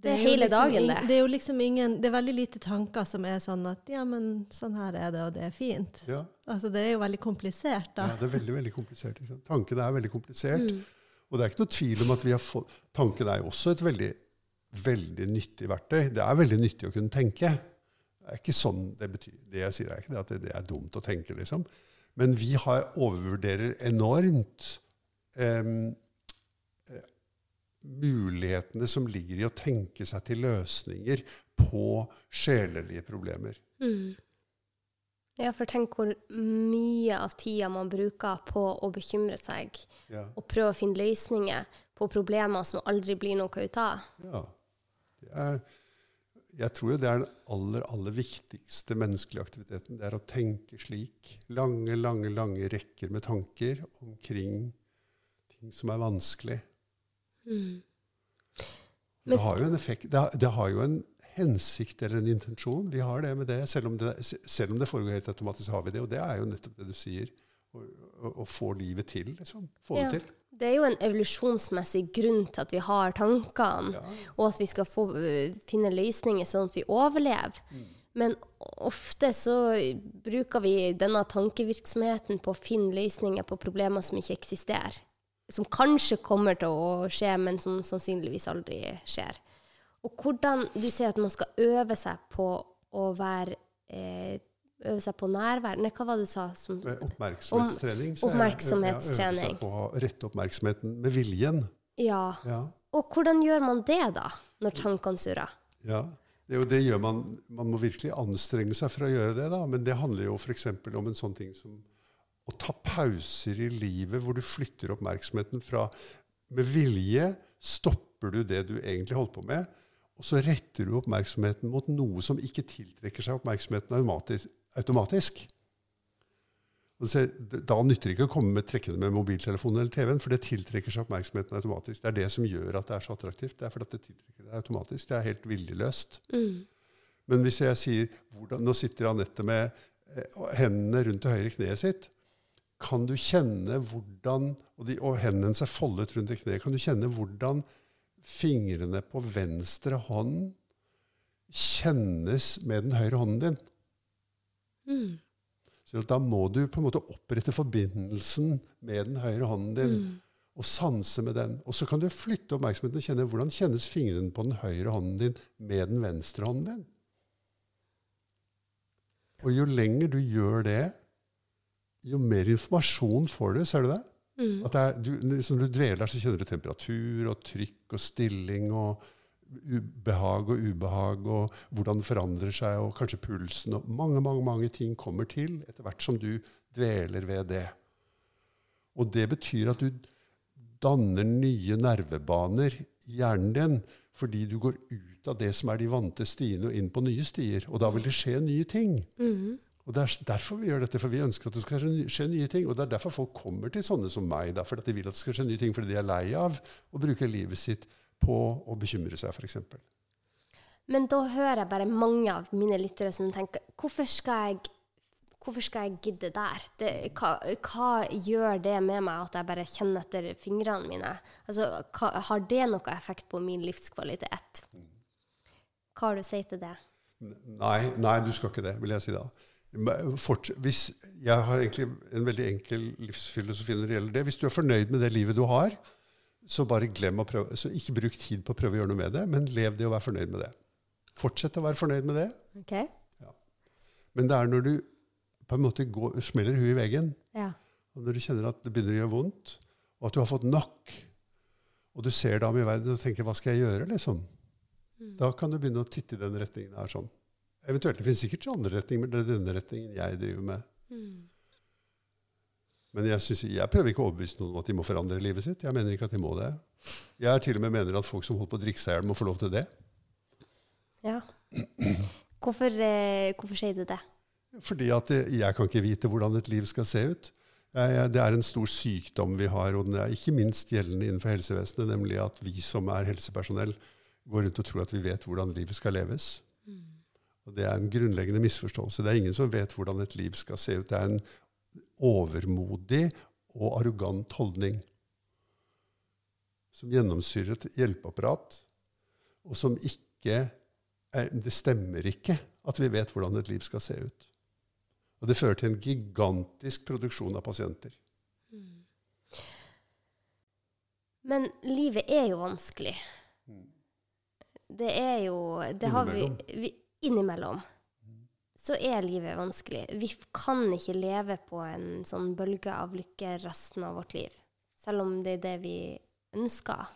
Det er jo hele liksom dagen, det. Det er jo liksom ingen Det er veldig lite tanker som er sånn at ja, men sånn her er det, og det er fint. Ja. Altså det er jo veldig komplisert, da. ja, det er veldig veldig komplisert. Tankene sant? Er veldig komplisert. Mm. Og det er ikke noe tvil om at vi har fått Tankene er jo også et veldig, veldig nyttig verktøy. Det er veldig nyttig å kunne tenke. Det er ikke sånn det betyr. Det jeg sier er ikke det at det, det er dumt å tenke, liksom. Men vi har, overvurderer enormt eh, mulighetene som ligger i å tenke seg til løsninger på sjelelige problemer. Mm. Ja, for tenk hvor mye av tida man bruker på å bekymre seg Ja. og prøve å finne løsninger på problemer som aldri blir noe ut av. Ja. Er, jeg tror jo det er den aller, aller viktigste menneskelige aktiviteten. Det er å tenke slik. Lange, lange, lange rekker med tanker omkring ting som er vanskelig. Mm. Det har jo en effekt. Det har, det har jo en hensikt eller en intensjon. Vi har det med det. Selv om det, selv om det foregår helt automatisk, har vi det. Og det er jo nettopp det du sier. Å få livet til, liksom. Få Ja. det til. Det er jo en evolusjonsmessig grunn til at vi har tankene, Ja. og at vi skal få, øh, finne løsninger sånn at vi overlever. Mm. Men ofte så bruker vi denne tankevirksomheten på å finne løsninger på problemer som ikke eksisterer. Som kanskje kommer til å skje, men som sannsynligvis aldri skjer. Og hvordan Du sier at man skal øve seg på å være eh, Øve seg på nærvær. Nei, hva var det du sa? Som, Oppmerksomhetstrening. så er- oppmerksomhetstrening. Ja, øve seg på å rette oppmerksomheten med viljen. ja. Ja. Og hvordan gjør man det, da, når tankene surrer? Ja, det, jo- det gjør man. Man må virkelig anstrenge seg for å gjøre det, da. Men det handler jo f.eks. om en sånn ting som å ta pauser i livet hvor du flytter oppmerksomheten fra Med vilje stopper du det du egentlig holdt på med, og så retter du oppmerksomheten mot noe som ikke tiltrekker seg oppmerksomheten automatisk. Automatisk. Da nytter det ikke å komme med trekkende med mobiltelefonen eller TV-en, for det tiltrekker seg oppmerksomheten automatisk. Det er det som gjør at det er så attraktivt. Det er fordi det tiltrekker deg automatisk. Det er helt viljeløst. Mm. Men hvis jeg sier hvordan, Nå sitter Anette med eh, hendene rundt det høyre kneet sitt. Kan du kjenne hvordan Og, de, og hendene hennes er foldet rundt det kneet. Kan du kjenne hvordan fingrene på venstre hånd kjennes med den høyre hånden din? Mm. Så da må du på en måte opprette forbindelsen med den høyre hånden din. Mm. Og sanse med den. Og så kan du flytte oppmerksomheten og kjenne hvordan kjennes fingrene på den høyre hånden din med den venstre hånden din. Og jo lenger du gjør det, jo mer informasjon får du. Ser du det? Mm. At det er, du, liksom du dveler, så kjenner du temperatur og trykk og stilling og behag og ubehag og hvordan det forandrer seg, og kanskje pulsen og mange, mange, mange ting kommer til etter hvert som du dveler ved det. Og det betyr at du danner nye nervebaner i hjernen din fordi du går ut av det som er de vante stiene, og inn på nye stier. Og da vil det skje nye ting. Mm. Og Det er derfor vi gjør dette, for vi ønsker at det skal skje nye ting. Og det er derfor folk kommer til sånne som meg, da, fordi de vil at det skal skje nye ting, fordi de er lei av å bruke livet sitt på å bekymre seg, f.eks. Men da hører jeg bare mange av mine lyttere som tenker Hvorfor skal jeg, hvorfor skal jeg gidde der? Det, hva, hva, gjør det med meg at jeg bare kjenner etter fingrene mine? Altså, hva, har det noe effekt på min livskvalitet? Hva har du å si til det? Nei, nei, du skal ikke det, vil jeg si da. Fort, hvis, jeg har egentlig en veldig enkel livsfilosofi når det gjelder det. Hvis du er fornøyd med det livet du har, så bare glem å prøve. Så ikke bruk tid på å prøve å gjøre noe med det, men lev det og vær fornøyd med det. Fortsett å være fornøyd med det. Ok? Men det er når du på en måte går, smeller huet i veggen, Ja. og når du kjenner at det begynner å gjøre vondt, og at du har fått nok, og du ser deg om i verden og tenker 'hva skal jeg gjøre', liksom? Da kan du begynne å titte i den retningen her sånn. Eventuelt det finnes sikkert andre retninger, men det er denne retningen jeg driver med. Mm. Men jeg, synes, jeg prøver ikke å overbevise noen om at de må forandre livet sitt. Jeg mener ikke at de må det. Jeg er til og med mener at folk som holder på å drikke seg i hjel, må få lov til det. ja. Hvorfor, eh, hvorfor sier du det? Fordi at jeg kan ikke vite hvordan et liv skal se ut. Det er en stor sykdom vi har, og den er ikke minst gjeldende innenfor helsevesenet, nemlig at vi som er helsepersonell, går rundt og tror at vi vet hvordan livet skal leves. Og Det er en grunnleggende misforståelse. Det er ingen som vet hvordan et liv skal se ut. Det er en overmodig og arrogant holdning som gjennomsyrer et hjelpeapparat, og som ikke er, Det stemmer ikke at vi vet hvordan et liv skal se ut. Og det fører til en gigantisk produksjon av pasienter. Men livet er jo vanskelig. Det er jo det har vi, vi Innimellom. Så er livet vanskelig. Vi kan ikke leve på en sånn bølge av lykke resten av vårt liv. Selv om det er det vi ønsker.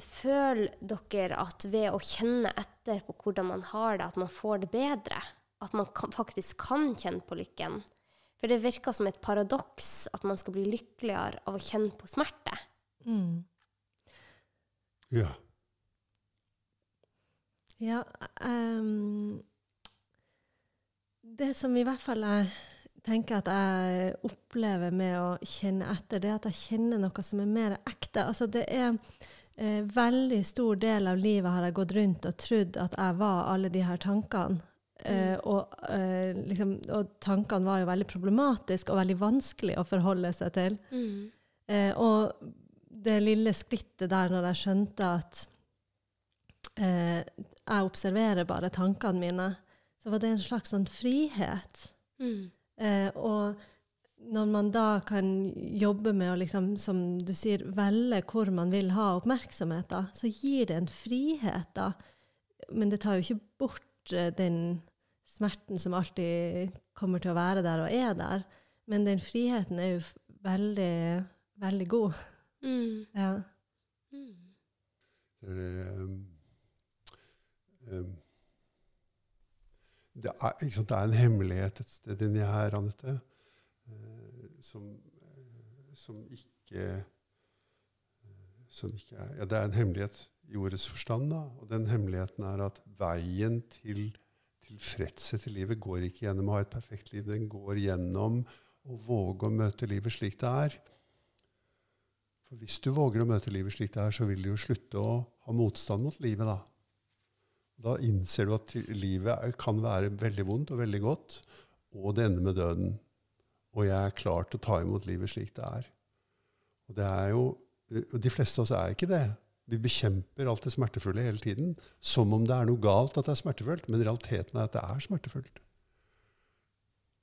Føler dere at ved å kjenne etter på hvordan man har det, at man får det bedre? At man kan, faktisk kan kjenne på lykken? For det virker som et paradoks at man skal bli lykkeligere av å kjenne på smerte. Mm. Ja. Ja, um, det som i hvert fall jeg tenker at jeg opplever med å kjenne etter, det er at jeg kjenner noe som er mer ekte. Altså det er eh, veldig stor del av livet har jeg gått rundt og trodd at jeg var alle de her tankene. Eh, og, eh, liksom, og tankene var jo veldig problematiske og veldig vanskelig å forholde seg til. Eh, og det lille skrittet der når jeg skjønte at eh, jeg observerer bare tankene mine, så var det en slags sånn frihet. Mm. Eh, og når man da kan jobbe med å, liksom, som du sier, velge hvor man vil ha oppmerksomhet, da, så gir det en frihet, da. Men det tar jo ikke bort eh, den smerten som alltid kommer til å være der og er der. Men den friheten er jo veldig, veldig god. Mm. Ja. Det um, um, det, er, sant, det er en hemmelighet et sted inni her, Anette, eh, som, eh, som ikke eh, som ikke er, ja, Det er en hemmelighet i ordets forstand. Da, og den hemmeligheten er at veien til tilfredshet i livet går ikke gjennom å ha et perfekt liv. Den går gjennom å våge å møte livet slik det er. For hvis du våger å møte livet slik det er, så vil du jo slutte å ha motstand mot livet, da. Da innser du at livet kan være veldig vondt og veldig godt, og det ender med døden. Og jeg er klar til å ta imot livet slik det er. Og det er jo, De fleste av oss er ikke det. Vi bekjemper alt det smertefulle hele tiden, som om det er noe galt at det er smertefullt. Men realiteten er at det er smertefullt.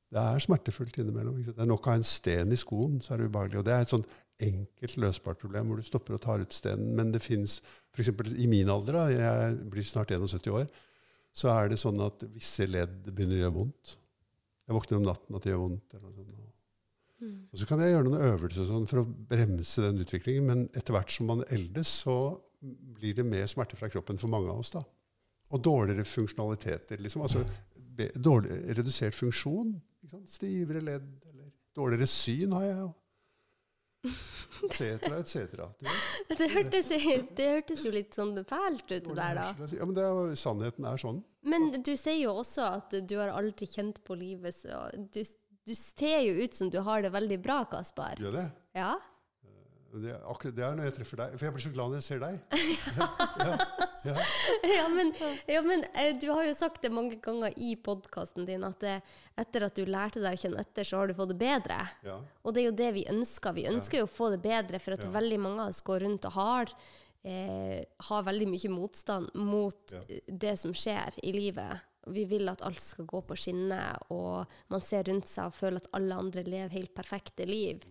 Det er smertefullt innimellom. Det er nok av en sten i skoen, så er det ubehagelig. Og det er et sånn enkelt løsbart problem hvor du stopper og tar ut stenen. Men det fins f.eks. i min alder, da, jeg blir snart 71 år, så er det sånn at visse ledd begynner å gjøre vondt. Jeg våkner om natten at det gjør vondt. eller noe sånt. Mm. Og så kan jeg gjøre noen øvelser sånn for å bremse den utviklingen, men etter hvert som man eldes, så blir det mer smerte fra kroppen for mange av oss. da. Og dårligere funksjonaliteter. liksom, altså dårlig, Redusert funksjon. Stivere ledd, eller dårligere syn har jeg jo. Etc., etc. Det hørtes, det hørtes jo litt sånn fælt ut det der, da. Ja, men er, Sannheten er sånn. Men du sier jo også at du har aldri kjent på livet, så du, du ser jo ut som du har det veldig bra, Kaspar. Gjør det? Ja. Det, akkurat det er når jeg treffer deg. For jeg blir så glad når jeg ser deg. ja, ja. ja, men, ja, men, eh, du har jo sagt det mange ganger i podkasten din at det, etter at du lærte deg å kjenne etter, så har du fått det bedre. Og det er jo det vi ønsker. Vi ønsker jo å få det bedre, for at veldig mange av oss går rundt og har, eh, har veldig mye motstand mot det som skjer i livet. Vi vil at alt skal gå på skinner, og man ser rundt seg og føler at alle andre lever helt perfekte liv.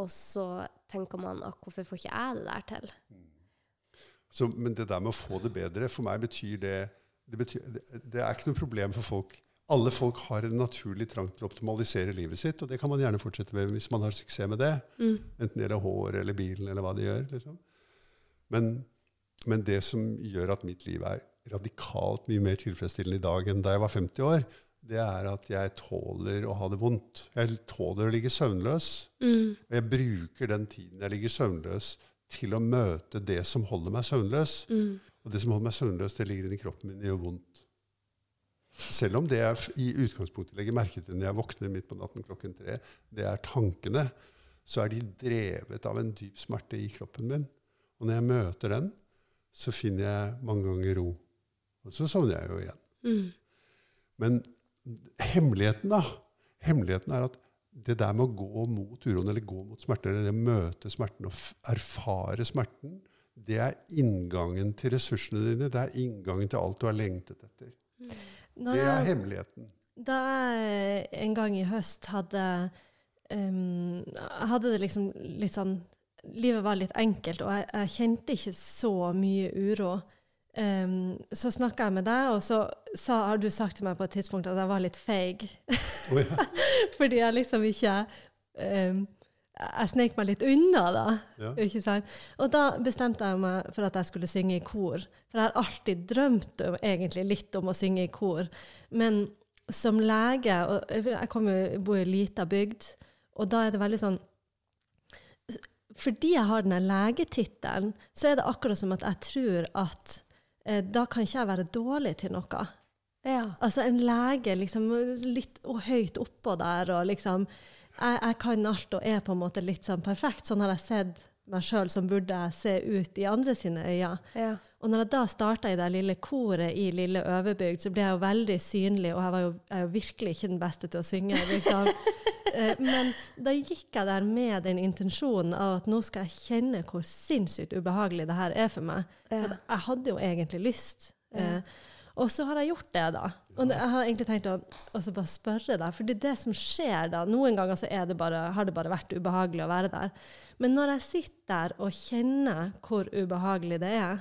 Og så tenker man at hvorfor får ikke jeg det der til? Så, men det der med å få det bedre, for meg betyr det det, betyr, det det, er ikke noe problem for folk. Alle folk har en naturlig trang til å optimalisere livet sitt, og det kan man gjerne fortsette med hvis man har suksess med det. Mm. Enten det gjelder hår eller bilen eller hva det gjør. Liksom. Men, men, det som gjør at mitt liv er radikalt mye mer tilfredsstillende i dag enn da jeg var 50 år, det er at jeg tåler å ha det vondt. Jeg tåler å ligge søvnløs. Mm. Og jeg bruker den tiden jeg ligger søvnløs, til å møte det som holder meg søvnløs. Mm. Og det som holder meg søvnløs, det ligger inni kroppen min og gjør vondt. Selv om det jeg i utgangspunktet legger merke til når jeg våkner midt på natten klokken tre, det er tankene, så er de drevet av en dyp smerte i kroppen min. Og når jeg møter den, så finner jeg mange ganger ro. Og så sovner jeg jo igjen. Mm. Men hemmeligheten, da, hemmeligheten er at det der med å gå mot uroen, eller gå mot smerten, eller møte smerten og erfare smerten, det er inngangen til ressursene dine. Det er inngangen til alt du har lengtet etter. Når det er hemmeligheten. Da jeg en gang i høst hadde um, hadde det liksom litt sånn Livet var litt enkelt, og jeg, jeg kjente ikke så mye uro. Um, så snakka jeg med deg, og så sa, har du sagt til meg på et tidspunkt at jeg var litt feig. Oh, ja. Fordi jeg liksom ikke um, Jeg snek meg litt unna, da. Ja. Ikke sant? Og da bestemte jeg meg for at jeg skulle synge i kor. For jeg har alltid drømt om, egentlig litt om å synge i kor. Men som lege og Jeg kommer, bor i ei lita bygd, og da er det veldig sånn fordi jeg har denne legetittelen, så er det akkurat som at jeg tror at da kan ikke jeg være dårlig til noe. Ja. Altså en lege liksom litt og høyt oppå der, og liksom jeg, jeg, kan alt og er på en måte litt sånn perfekt. Sånn har jeg sett meg sjøl som burde jeg se ut i andre sine øyne. Ja. Og når jeg da starta i det lille koret i lille Øverbygd, så ble jeg jo veldig synlig, og jeg var jo, jeg er jo virkelig ikke den beste til å synge. liksom. Eh, men da gikk jeg der med den intensjonen av at nå skal jeg kjenne hvor sinnssykt ubehagelig det her er for meg. For jeg hadde jo egentlig lyst. Ja. Eh, og så har jeg gjort det, da. Og jeg har egentlig tenkt å bare spørre deg, for det er det som skjer da. Noen ganger så det bare, har det bare vært ubehagelig å være der. Men når jeg sitter der og kjenner hvor ubehagelig det er,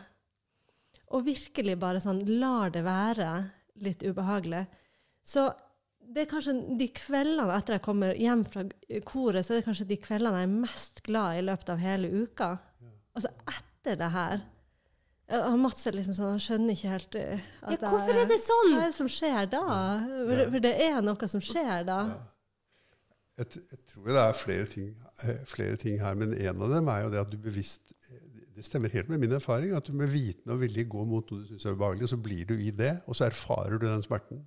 og virkelig bare sånn lar det være litt ubehagelig, så det er kanskje de kveldene etter jeg kommer hjem fra koret, så er det kanskje de kveldene jeg er mest glad i løpet av hele uka. Altså etter det her. Og Mats er liksom sånn, han skjønner ikke helt uh, ja, Hvorfor er det sånn? Hva er det som skjer da? For, for det er noe som skjer da. Jeg, jeg, tror det er flere ting, eh, flere ting, her, men en av dem er jo det at du bevisst det stemmer helt med min erfaring. At du med vitende og vilje går mot noe du syns er ubehagelig, og så blir du i det, og så erfarer du den smerten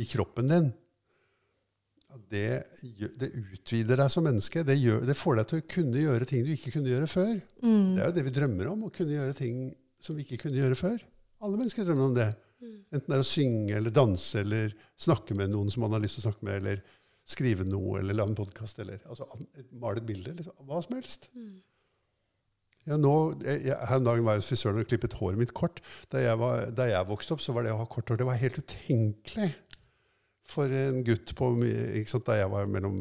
i kroppen din. Det, det utvider deg som menneske. Det, gjør, det får deg til å kunne gjøre ting du ikke kunne gjøre før. Det er jo det vi drømmer om, å kunne gjøre ting som vi ikke kunne gjøre før. Alle mennesker drømmer om det. Enten det er å synge eller danse eller snakke med noen som man har lyst til å snakke med, eller skrive noe eller lage en podkast eller altså, male et bilde. Liksom, hva som helst. Ja, nå, jeg, jeg, her en dag var jeg hos frisøren og klippet håret mitt kort. Da jeg, var, da jeg vokste opp, så var det å ha kort hår det var helt utenkelig for en gutt på, sant, da jeg var mellom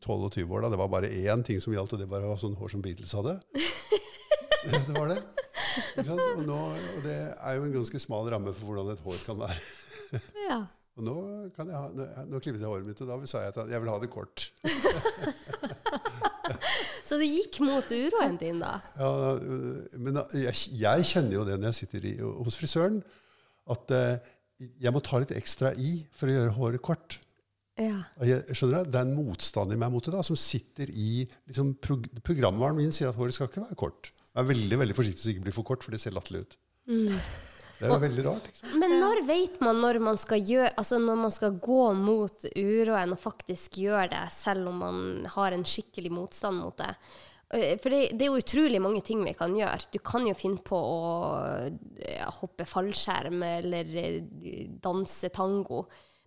12 og 20 år. Da. Det var bare én ting som gjaldt, og det var å ha sånn hår som Beatles hadde. Det var det. Og, nå, og det er jo en ganske smal ramme for hvordan et hår kan være. Ja. Og nå, kan jeg ha, nå, nå klippet jeg håret mitt, og da sa jeg at jeg vil ha det kort. Så du gikk mot uroen din, da? Ja, men jeg, jeg kjenner jo det når jeg sitter i, hos frisøren, at eh, jeg må ta litt ekstra i for å gjøre håret kort. Ja. Jeg, skjønner du? Det er en motstand i meg mot det, da, som sitter i liksom, prog Programvaren min sier at håret skal ikke være kort. Jeg er veldig veldig forsiktig så det ikke blir for kort, for det ser latterlig ut. Det er veldig rart. Liksom. Men når vet man når man skal gjøre Altså når man skal gå mot uroen og faktisk gjøre det, selv om man har en skikkelig motstand mot det? Eh, For det, det er jo utrolig mange ting vi kan gjøre. Du kan jo finne på å ja, hoppe fallskjerm eller eh, danse tango.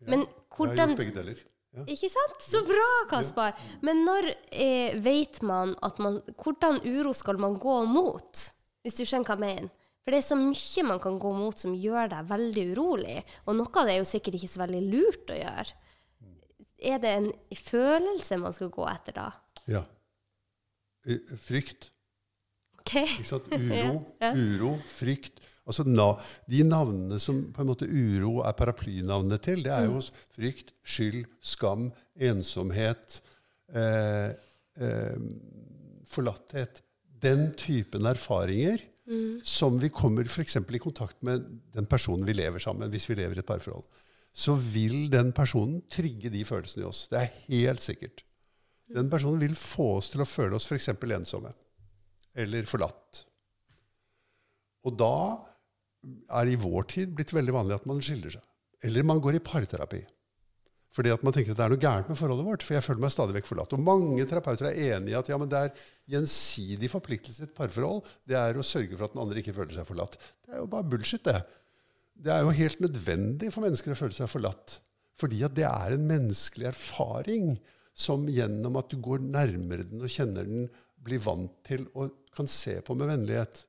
Men Jeg har gjort begge deler. Ja. Ikke sant? Så bra, Kaspar! Men når eh, vet man at man Hvordan uro skal man gå mot? Hvis du skjønner hva jeg mener. For det er så mye man kan gå mot som gjør deg veldig urolig. Og noe av det er jo sikkert ikke så veldig lurt å gjøre. Er det en følelse man skal gå etter da? ja. Frykt. Okay. Ikke sant? Uro, Ja. uro, frykt. Altså na, De navnene som på en måte uro er paraplynavnene til, det er jo frykt, skyld, skam, ensomhet, eh, eh, forlatthet. Den typen erfaringer som vi kommer f.eks. i kontakt med den personen vi lever sammen hvis vi lever i et parforhold, så vil den personen trigge de følelsene i oss. Det er helt sikkert. Den personen vil få oss til å føle oss f.eks. ensomme eller forlatt. Og da er det i vår tid blitt veldig vanlig at man skiller seg. Eller man går i parterapi. Fordi at man tenker at det er noe gærent med forholdet vårt. For jeg føler meg stadig vekk forlatt. Og mange terapeuter er enig i at ja, men det er gjensidig forpliktelse i et parforhold. Det er å sørge for at den andre ikke føler seg forlatt. Det er jo bare bullshit, det. Det er jo helt nødvendig for mennesker å føle seg forlatt. Fordi at det er en menneskelig erfaring som gjennom at du går nærmere den og kjenner den, blir vant til og kan se på med vennlighet.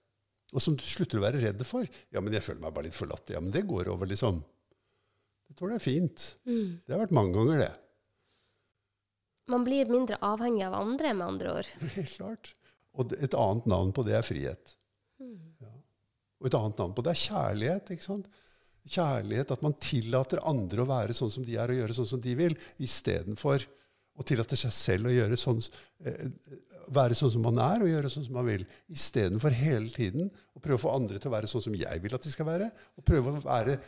Og som du slutter å være redd for. Ja, men jeg føler meg bare litt forlatt. Ja, men det går over, liksom. Jeg tror det er fint. Det har vært mange ganger, det. Man blir mindre avhengig av andre, med andre ord. Helt klart. Og et annet navn på det er frihet. Ja. Og et annet navn på det er kjærlighet. ikke sant? Kjærlighet, At man tillater andre å være sånn som de er, og gjøre sånn som de vil, istedenfor å tillate seg selv å sånn, eh, være sånn som man er, og gjøre sånn som man vil. Istedenfor hele tiden å prøve å få andre til å være sånn som jeg vil at de skal være. Og prøve å være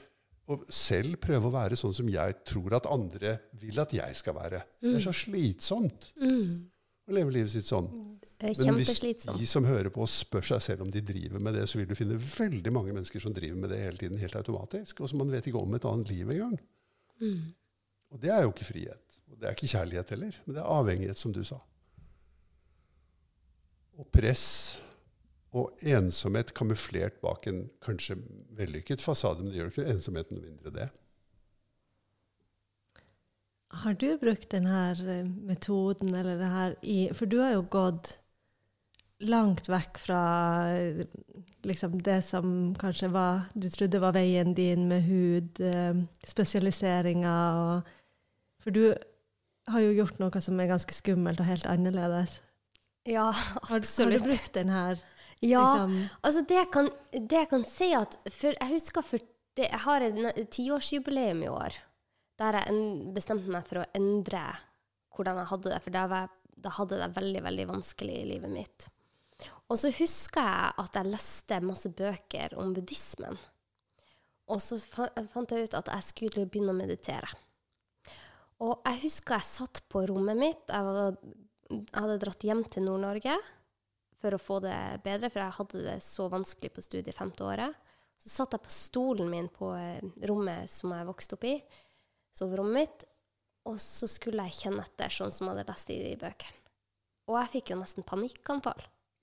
og selv prøve å være sånn som jeg tror at andre vil at jeg skal være. Det er så slitsomt å leve livet sitt sånn. Men hvis de som hører på, spør seg selv om de driver med det, så vil du finne veldig mange mennesker som driver med det hele tiden, helt automatisk, og som man vet ikke om et annet liv engang. Og det er jo ikke frihet. Og det er ikke kjærlighet heller, men det er avhengighet, som du sa. Og press og ensomhet kamuflert bak en kanskje vellykket fasade, men det gjør ikke ensomheten noe mindre det. Har du brukt denne metoden, eller det her i For du har jo gått langt vekk fra eh, liksom det som kanskje var Du trodde var veien din med hud, eh, og For du har jo gjort noe som er ganske skummelt og helt annerledes. Ja, Har, har du brukt den her? Ja, liksom, altså det jeg kan, det jeg kan si at for, Jeg husker for det, jeg har et tiårsjubileum i år der jeg en- bestemte meg for å endre hvordan jeg hadde det. For da, var, da hadde jeg det veldig, veldig vanskelig i livet mitt. Og så husker jeg at jeg leste masse bøker om buddhismen. Og så fant jeg ut at jeg skulle begynne å meditere. Og jeg husker jeg satt på rommet mitt. Jeg, var, jeg hadde dratt hjem til Nord-Norge for å få det bedre, for jeg hadde det så vanskelig på studiet femte året. Så satt jeg på stolen min på eh, rommet som jeg vokste opp i, soverommet mitt, og så skulle jeg kjenne etter, sånn som jeg hadde lest i de bøkene. Og jeg fikk jo nesten panikkanfall.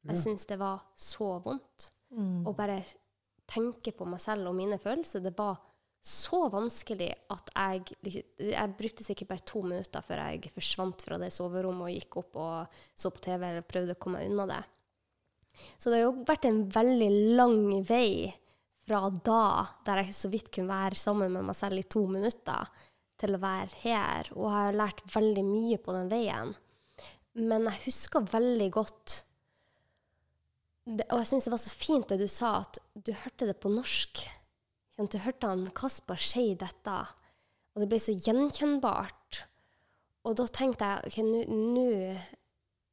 Jeg Ja. syntes det var så vondt. Mm. Å bare tenke på meg selv og mine følelser, det var så vanskelig at jeg liksom- Jeg brukte sikkert bare to minutter før jeg forsvant fra det soverommet og gikk opp og så på TV eller prøvde å komme meg unna det. Så det har jo vært en veldig lang vei fra da, der jeg så vidt kunne være sammen med meg selv i to minutter, til å være her. Og jeg har lært veldig mye på den veien. Men jeg husker veldig godt Og jeg syns det var så fint det du sa, at du hørte det på norsk. Du hørte han Kasper si dette, og det ble så gjenkjennbart. Og da tenkte jeg ok, nå-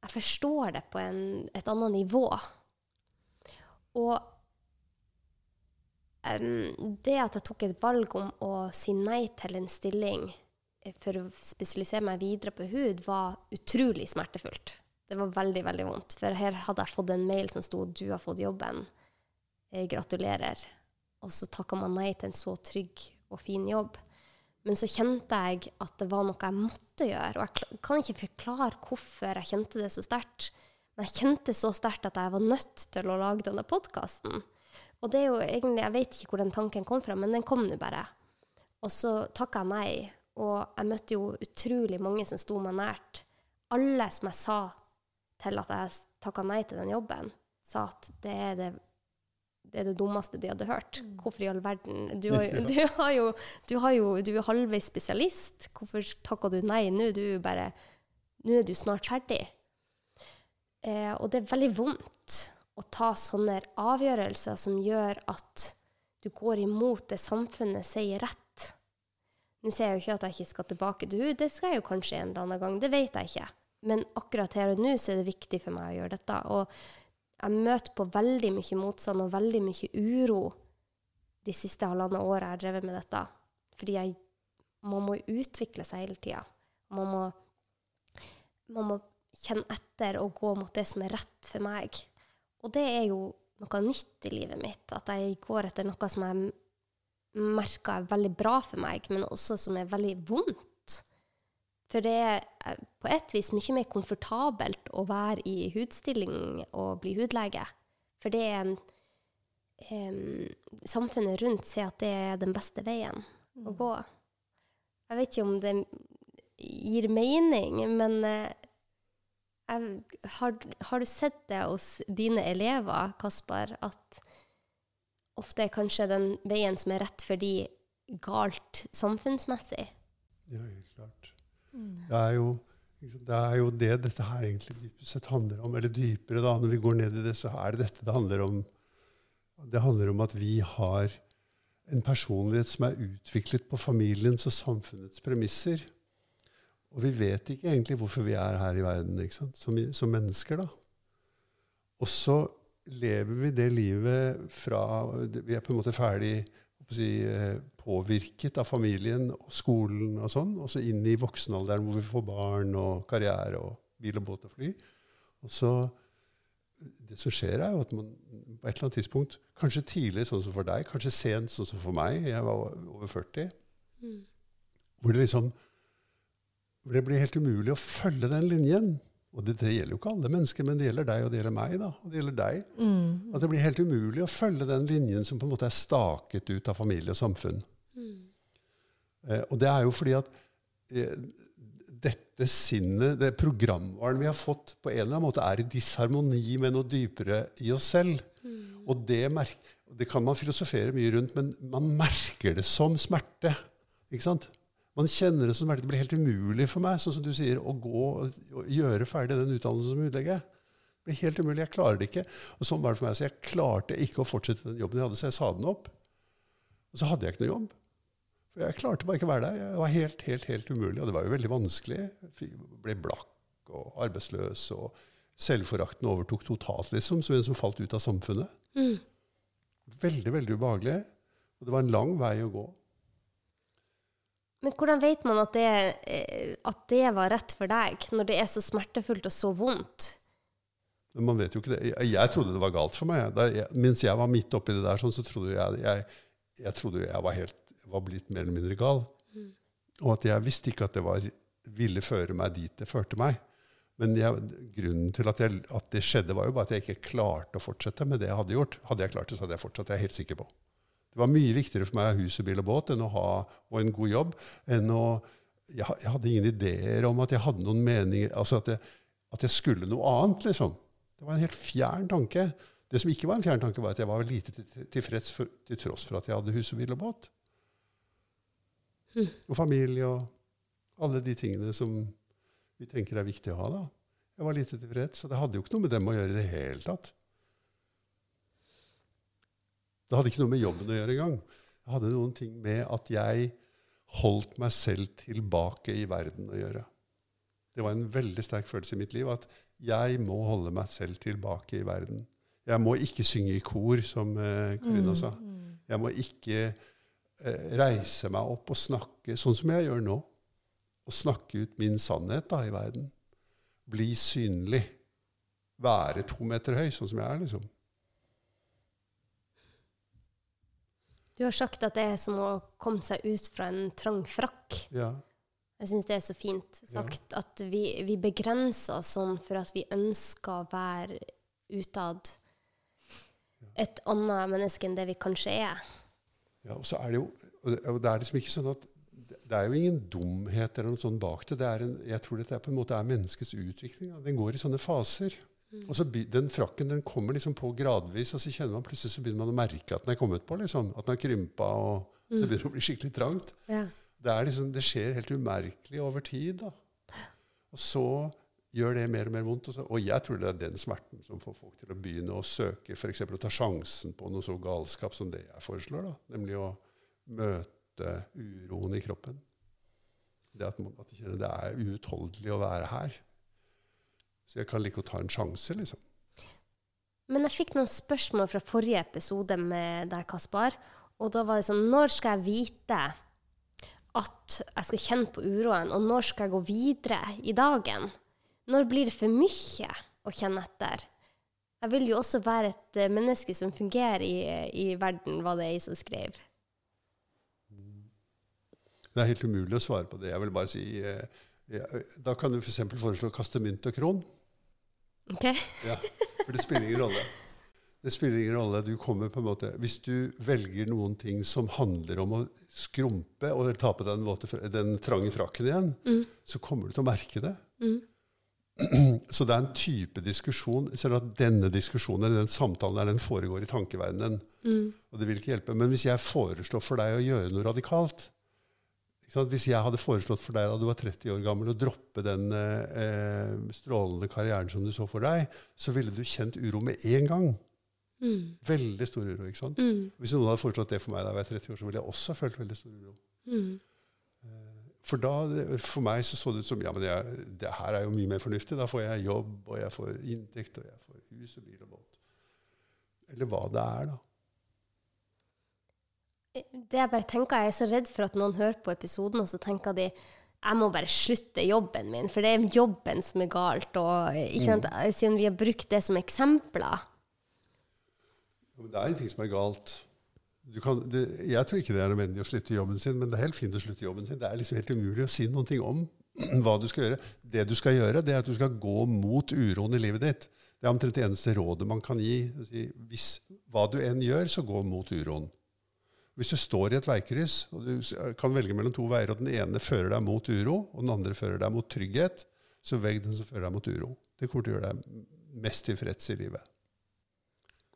Jeg forstår det på en, et annet nivå. Og um, det at jeg tok et valg om å si nei til en stilling eh, for å spesialisere meg videre på hud, var utrolig smertefullt. Det var veldig, veldig vondt. For her hadde jeg fått en mail som sto 'Du har fått jobben'. jeg gratulerer. Og så takka man nei til en så trygg og fin jobb. Men så kjente jeg at det var noe jeg måtte gjøre. Og jeg kan ikke forklare hvorfor jeg kjente det så sterkt. Men jeg kjente så sterkt at jeg var nødt til å lage denne podkasten. Og det er jo egentlig, jeg vet ikke hvor den tanken kom fra, men den kom nå bare. Og så takka jeg nei. Og jeg møtte jo utrolig mange som sto meg nært. Alle som jeg sa til at jeg takka nei til den jobben, sa at det er det, det, er det dummeste de hadde hørt. Hvorfor i all verden? Du, har, jo- du, har jo, du, har jo, du er halvveis spesialist. Hvorfor takka du nei nå? Du er bare Nå er du snart ferdig. Eh, og det er veldig vondt å ta sånne avgjørelser som gjør at du går imot det samfunnet sier rett. Nå sier jeg jo ikke at jeg ikke skal tilbake til henne, det skal jeg jo kanskje en eller annen gang, det vet jeg ikke. Men akkurat her og nå så er det viktig for meg å gjøre dette. Og jeg møter på veldig mye motstand og veldig mye uro de siste halvannet året jeg har drevet med dette. Fordi jeg, man må utvikle seg hele tida. Man man må kjenne etter og gå mot det som er rett for meg. Og det er jo noe nytt i livet mitt. At jeg går etter noe som jeg merker er veldig bra for meg, men også som er veldig vondt. For det er eh, på et vis mye mer komfortabelt å være i hudstilling og bli hudlege. For det er en um, Samfunnet rundt sier at det er den beste veien å gå. Jeg vet ikke om det gir mening, men eh, jeg, har, har du sett det hos dine elever, Kaspar, at ofte er kanskje den veien som er rett for de, galt samfunnsmessig? Ja, helt klart. Det er jo det er jo det dette her egentlig dypest sett handler om. Eller dypere, da, når vi går ned i det, så er det dette det handler om. Det handler om at vi har en personlighet som er utviklet på familiens og samfunnets premisser. Og vi vet ikke egentlig hvorfor vi er her i verden ikke sant? Som, som mennesker. da. Og så lever vi det livet fra Vi er på en måte ferdig si, eh, påvirket av familien og skolen og sånn, og så inn i voksenalderen hvor vi får barn og karriere og bil og båt og fly. Og så Det som skjer, er jo at man på et eller annet tidspunkt, kanskje tidlig sånn som for deg, kanskje sent sånn som for meg, jeg var over 40, hvor det liksom hvor det blir helt umulig å følge den linjen. Og det, det gjelder jo ikke alle mennesker, men det gjelder deg og det gjelder meg. da, og det gjelder deg. Mm. At det blir helt umulig å følge den linjen som på en måte er staket ut av familie og samfunn. Eh, og det er jo fordi at eh, dette sinnet, det programvaren vi har fått, på en eller annen måte er i disharmoni med noe dypere i oss selv. Og det, det kan man filosofere mye rundt, men man merker det som smerte. Ikke sant? Man kjenner det som smerte. Det blir helt umulig for meg, sånn som du sier, å gå og, og gjøre ferdig den utdannelsen som hudlege. Det blir helt umulig. Jeg klarer det ikke. Og sånn var det for meg. Så jeg klarte ikke å fortsette den jobben jeg hadde, så jeg sa den opp. Og så hadde jeg ikke noe jobb. Jeg klarte bare ikke å være der. Det var helt, helt, helt umulig. Og det var jo veldig vanskelig. Jeg ble blakk og arbeidsløs. Og selvforakten overtok totalt, liksom, som en som falt ut av samfunnet. Mm. Veldig, veldig ubehagelig. Og det var en lang vei å gå. Men hvordan vet man at det, eh, at det var rett for deg, når det er så smertefullt og så vondt? Man vet jo ikke det. Jeg, jeg trodde det var galt for meg. Da jeg, mens jeg var midt oppi det der, sånn, så trodde jeg jeg, jeg trodde jeg var, helt, var blitt mer eller mindre gal. Og at jeg visste ikke at det var, ville føre meg dit det førte meg. Men jeg, grunnen til at, jeg, at, det skjedde, var jo bare at jeg ikke klarte å fortsette med det jeg hadde gjort. Hadde jeg klart det, så hadde jeg fortsatt. Det er jeg helt sikker på. Det var mye viktigere for meg å ha hus og bil og båt enn å ha, og en god jobb. enn å jeg, jeg hadde ingen ideer om at jeg hadde noen meninger altså at at jeg skulle noe annet, liksom. Det var en helt fjern tanke. Det som ikke var en fjern tanke, var at jeg var lite tilfreds til, til tross for at jeg hadde hus og bil og båt. Mm. Og familie og alle de tingene som vi tenker er viktig å ha. da. Jeg var lite tilfreds, så det hadde jo ikke noe med dem å gjøre i det hele tatt. Det hadde ikke noe med jobben å gjøre engang. Det hadde noen ting med at jeg holdt meg selv tilbake i verden å gjøre. Det var en veldig sterk følelse i mitt liv at jeg må holde meg selv tilbake i verden. Jeg må ikke synge i kor, som eh, Karina sa. Jeg må ikke reise meg opp og snakke sånn som jeg gjør nå. Og snakke ut min sannhet da, i verden. Bli synlig. Være to meter høy, sånn som jeg er, liksom. Du har sagt at det er som å komme seg ut fra en trang frakk. Ja. Jeg syns det er så fint sagt at vi, vi, begrenser oss sånn for at vi ønsker å være utad et annet menneske enn det vi kanskje er. Ja, og så er det jo og det er liksom ikke sånn at det er jo ingen dumhet eller noe sånt bak det. det en, jeg tror dette er på en måte er menneskets utvikling. Den går i sånne faser. Mm. Og så Den frakken den kommer liksom på gradvis, og så kjenner man plutselig så begynner man å merke at den er kommet på. liksom, At den har krympa, og mm. det begynner å bli skikkelig trangt. Ja. Det, liksom, det, skjer helt umerkelig over tid. da. Og så gjør det mer og mer vondt. også. og, jeg tror det er den smerten som får folk til å begynne å søke, f.eks. å ta sjansen på noe så galskap som det jeg foreslår. da, Nemlig å møte uroen i kroppen. Det at, man, at kjenner det er uutholdelig å være her. Så jeg kan like å ta en sjanse, liksom. Men jeg fikk noen spørsmål fra forrige episode med deg, Kaspar. Og da var det sånn Når skal jeg vite at jeg skal kjenne på uroen, og når skal jeg gå videre i dagen? Når blir det for mye å kjenne etter? Jeg vil jo også være et eh, menneske som fungerer i, i verden, var det jeg som skrev. Det er helt umulig å svare på det. Jeg vil bare si eh, ja, Da kan du f.eks. For foreslå å kaste mynt og kron. Ok. ja, for det spiller ingen rolle. Det spiller ingen rolle. Du kommer på en måte, Hvis du velger noen ting som handler om å skrumpe og ta på den, den trange frakken igjen, mm. så kommer du til å merke det. Mm. Så det er en type diskusjon. Selv at denne diskusjonen eller den samtalen der, den foregår i tankeverdenen. Mm. Og det vil ikke hjelpe. Men hvis jeg foreslår for deg å gjøre noe radikalt, hvis jeg hadde foreslått for deg da du var 30 år gammel, å droppe den eh, strålende karrieren som du så for deg, så ville du kjent uro med en gang. Mm. Veldig stor uro. ikke sant? Mm. Hvis noen hadde foreslått det for meg da jeg var 30 år, så ville jeg også følt veldig stor uro. Mm. Eh, for da, for meg så så det ut som ja, men jeg, det her er jo mye mer fornuftig. Da får jeg jobb, og jeg får inntekt, og jeg får hus og bil og båt. Eller hva det er, da det jeg bare tenker, jeg er så redd for at noen hører på episoden, og så tenker de jeg må bare slutte jobben min, for det er jobben som er galt. Og, mm. Siden vi har brukt det som eksempler. Ja, det er en ting som er galt. Kan, det, jeg tror ikke det er nødvendig å slutte jobben sin, men det er helt fint å slutte jobben sin. Det er liksom helt umulig å si noen ting om hva du skal gjøre. Det du skal gjøre, det er at du skal gå mot uroen i livet ditt. Det er omtrent det eneste rådet man kan gi. Hvis hva du enn gjør, så gå mot uroen. Hvis du står i et veikryss og du kan velge mellom to veier, og den ene fører deg mot uro, og den andre fører deg mot trygghet, så velg den som fører deg mot uro. Det kommer til å gjøre deg mest tilfreds i livet.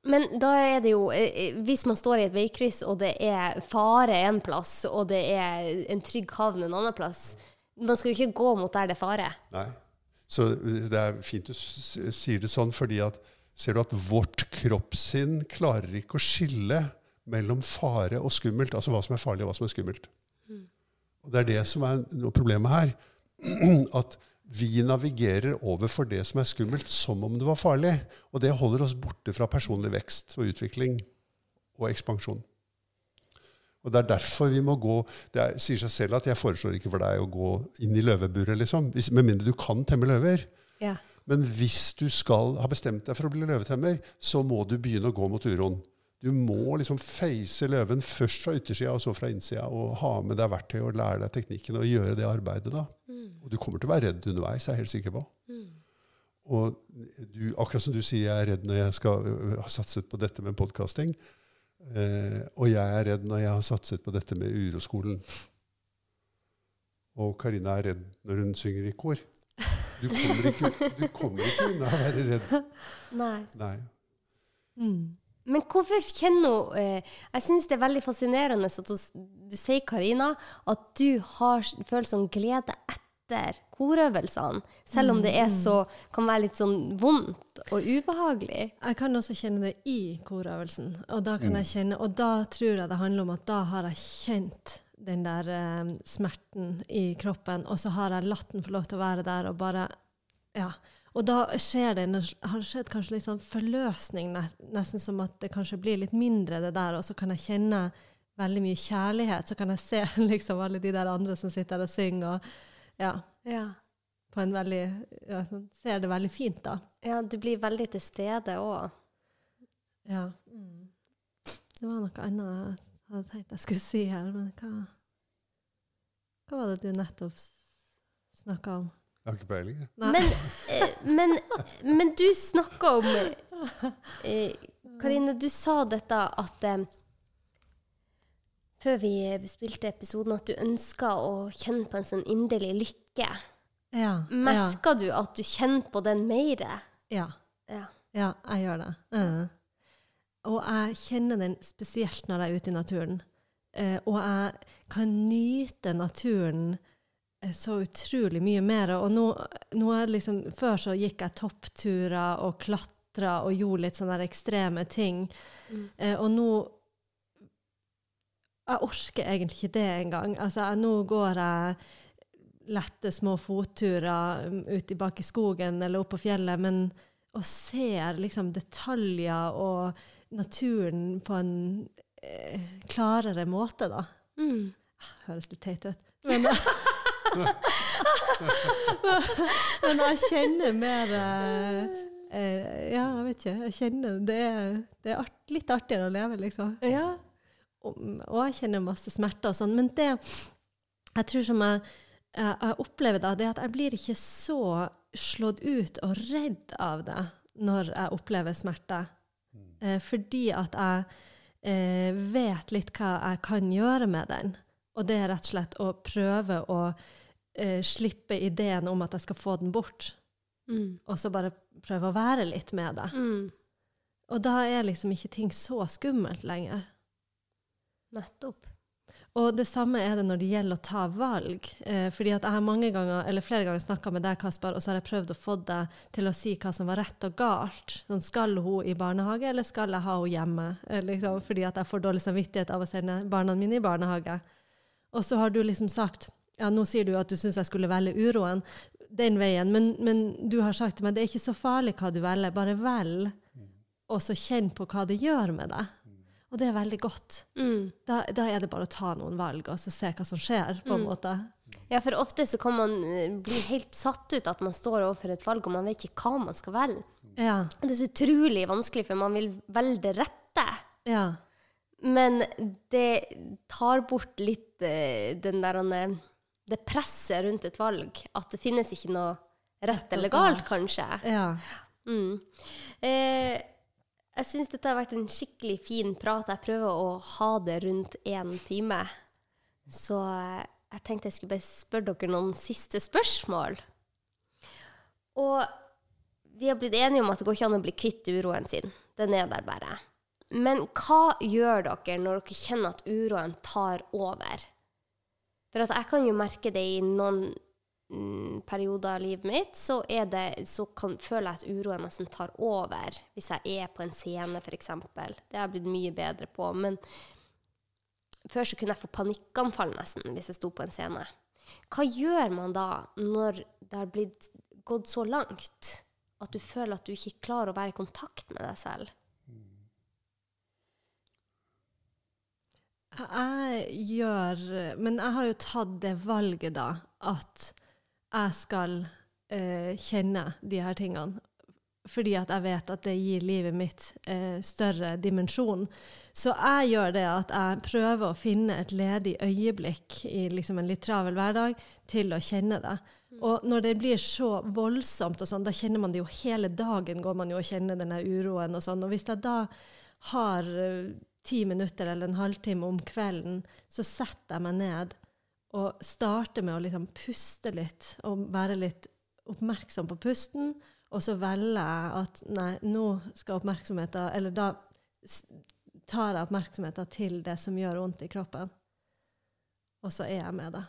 Men da er det jo eh, eh, Hvis man står i et veikryss, og det er fare en plass, og det er en trygg havn en annen plass Man skal jo ikke gå mot der det er fare. Nei. Så det er fint du sier det sånn, fordi at ser du at vårt kroppssinn klarer ikke å skille mellom fare og skummelt. Altså hva som er farlig, og hva som er skummelt. Mm. Og Det er det som er noe problemet her. At vi navigerer over for det som er skummelt, som om det var farlig. Og det holder oss borte fra personlig vekst og utvikling og ekspansjon. Og Det er derfor vi må gå Det er, sier seg selv at jeg foreslår ikke for deg å gå inn i løveburet, liksom. Med mindre du kan temme løver. Ja. Men hvis du skal ha bestemt deg for å bli løvetemmer, så må du begynne å gå mot uroen. Du må liksom face løven først fra yttersida og så fra innsida, og ha med deg verktøy og lære deg teknikken og gjøre det arbeidet. da. Og du kommer til å være redd underveis, jeg er jeg helt sikker på. Og du, akkurat som du sier jeg er redd når jeg skal øh, ha satset på dette med podkasting. Eh, og jeg er redd når jeg har satset på dette med uroskolen. Og Karina er redd når hun synger i kor. Du kommer ikke, du kommer ikke unna å være redd. Nei. Nei. Mm. Men hvorfor kjenner hun eh, Jeg syns det er veldig fascinerende at du, du sier, Karina, at du har, føler av glede etter korøvelsene. Selv om det er så, kan være litt sånn vondt og ubehagelig. Jeg kan også kjenne det i korøvelsen. Og da, kan jeg kjenne, og da tror jeg det handler om at da har jeg kjent den der eh, smerten i kroppen, og så har jeg latt den få lov til å være der og bare Ja. Og da skjer det, har det skjedd kanskje litt sånn forløsning, nesten som at det kanskje blir litt mindre det der, og så kan jeg kjenne veldig mye kjærlighet. Så kan jeg se liksom alle de der andre som sitter og synger, og ja, Ja. på en veldig ja, sånn, Ser det veldig fint, da. ja, du blir veldig til stede òg. Ja. Det var noe annet jeg hadde tenkt jeg skulle si her, men hva Hva var det du nettopp snakka om? Jeg har ikke peiling. jeg. Men, eh, men, men du snakka om eh, Karine, du sa dette at eh, Før vi spilte episoden, at du ønska å kjenne på en sånn inderlig lykke. Ja. Merker du at du kjenner på den mer? Ja. Ja. ja, jeg gjør det. Mm. Og jeg kjenner den spesielt når jeg er ute i naturen. Eh, og jeg kan nyte naturen så utrolig mye mer. Og nå, nå det liksom, før så gikk jeg toppturer og klatra og gjorde litt sånne ekstreme ting. Eh, og nå Jeg orker egentlig ikke det engang. Altså, jeg- nå går jeg lette små fotturer um, ut i bak i skogen eller opp på fjellet, men og ser liksom detaljer og naturen på en eh, klarere måte, da. Mm. Høres litt teit ut. Men, men jeg kjenner mer eh, eh, Ja, jeg vet ikke. Jeg kjenner Det er, det er art, litt artigere å leve, liksom. ja. Og, og jeg kjenner masse smerter og sånn. Men det jeg tror som jeg, jeg, jeg opplever da, det er at jeg blir ikke så slått ut og redd av det når jeg opplever smerte. Eh, fordi at jeg eh, vet litt hva jeg kan gjøre med den. Og det er rett og slett å prøve å eh, slippe ideen om at jeg skal få den bort. Mm. Og så bare prøve å være litt med det. Mm. Og da er liksom ikke ting så skummelt lenger. Nettopp. Og det samme er det når det gjelder å ta valg. Eh, fordi at jeg har mange ganger, eller flere ganger snakka med deg, Kasper, og så har jeg prøvd å få deg til å si hva som var rett og galt. Sånn, skal hun i barnehage, eller skal jeg ha henne hjemme? Eh, liksom, fordi at jeg får dårlig samvittighet av å sende barna mine i barnehage. Og så har du liksom sagt ja, nå sier du at du syns jeg skulle velge uroen den veien, men, men du har sagt til meg det er ikke så farlig hva du velger, bare velg, og så kjenn på hva det gjør med deg. Og det er veldig godt Mm. da, da er det bare å ta noen valg og så se hva som skjer, på en måte. Ja, for ofte så kan man eh, bli helt satt ut at man står overfor et valg, og man vet ikke hva man skal velge. Ja. Det er så utrolig vanskelig, for man vil velge det rette. Ja. Men det tar bort litt eh, den der eh, det presset rundt et valg. At det finnes ikke noe rett eller galt, kanskje. Ja. Mm. Eh, jeg syns dette har vært en skikkelig fin prat. Jeg prøver å ha det rundt én time. Så eh, jeg tenkte jeg skulle bare spørre dere noen siste spørsmål. Og vi har blitt enige om at det går ikke an å bli kvitt uroen sin. Den er der bare. Men hva gjør dere når dere kjenner at uroen tar over? For at jeg kan jo merke det i noen mm, perioder av livet mitt, så, det, så kan, føler jeg at uroen nesten tar over. Hvis jeg er på en scene, f.eks. Det har jeg blitt mye bedre på. Men før så kunne jeg få panikkanfall nesten hvis jeg sto på en scene. Hva gjør man da når det har blitt gått så langt at du føler at du ikke klarer å være i kontakt med deg selv? Jeg gjør Men jeg har jo tatt det valget, da, at jeg skal eh, kjenne de her tingene. Fordi at jeg vet at det gir livet mitt eh, større dimensjon. Så jeg gjør det at jeg prøver å finne et ledig øyeblikk i liksom en litt travel hverdag til å kjenne det. Og når det blir så voldsomt, og sånn, da kjenner man det jo hele dagen går man jo og kjenner denne uroen. Og sånn. Og hvis jeg da har eh, ti minutter eller en halvtime om kvelden, så setter jeg meg ned og starter med å liksom puste litt og være litt oppmerksom på pusten. Og så velger jeg at nei, nå skal oppmerksomheten Eller da tar jeg oppmerksomheten til det som gjør vondt i kroppen. Og så er jeg med det.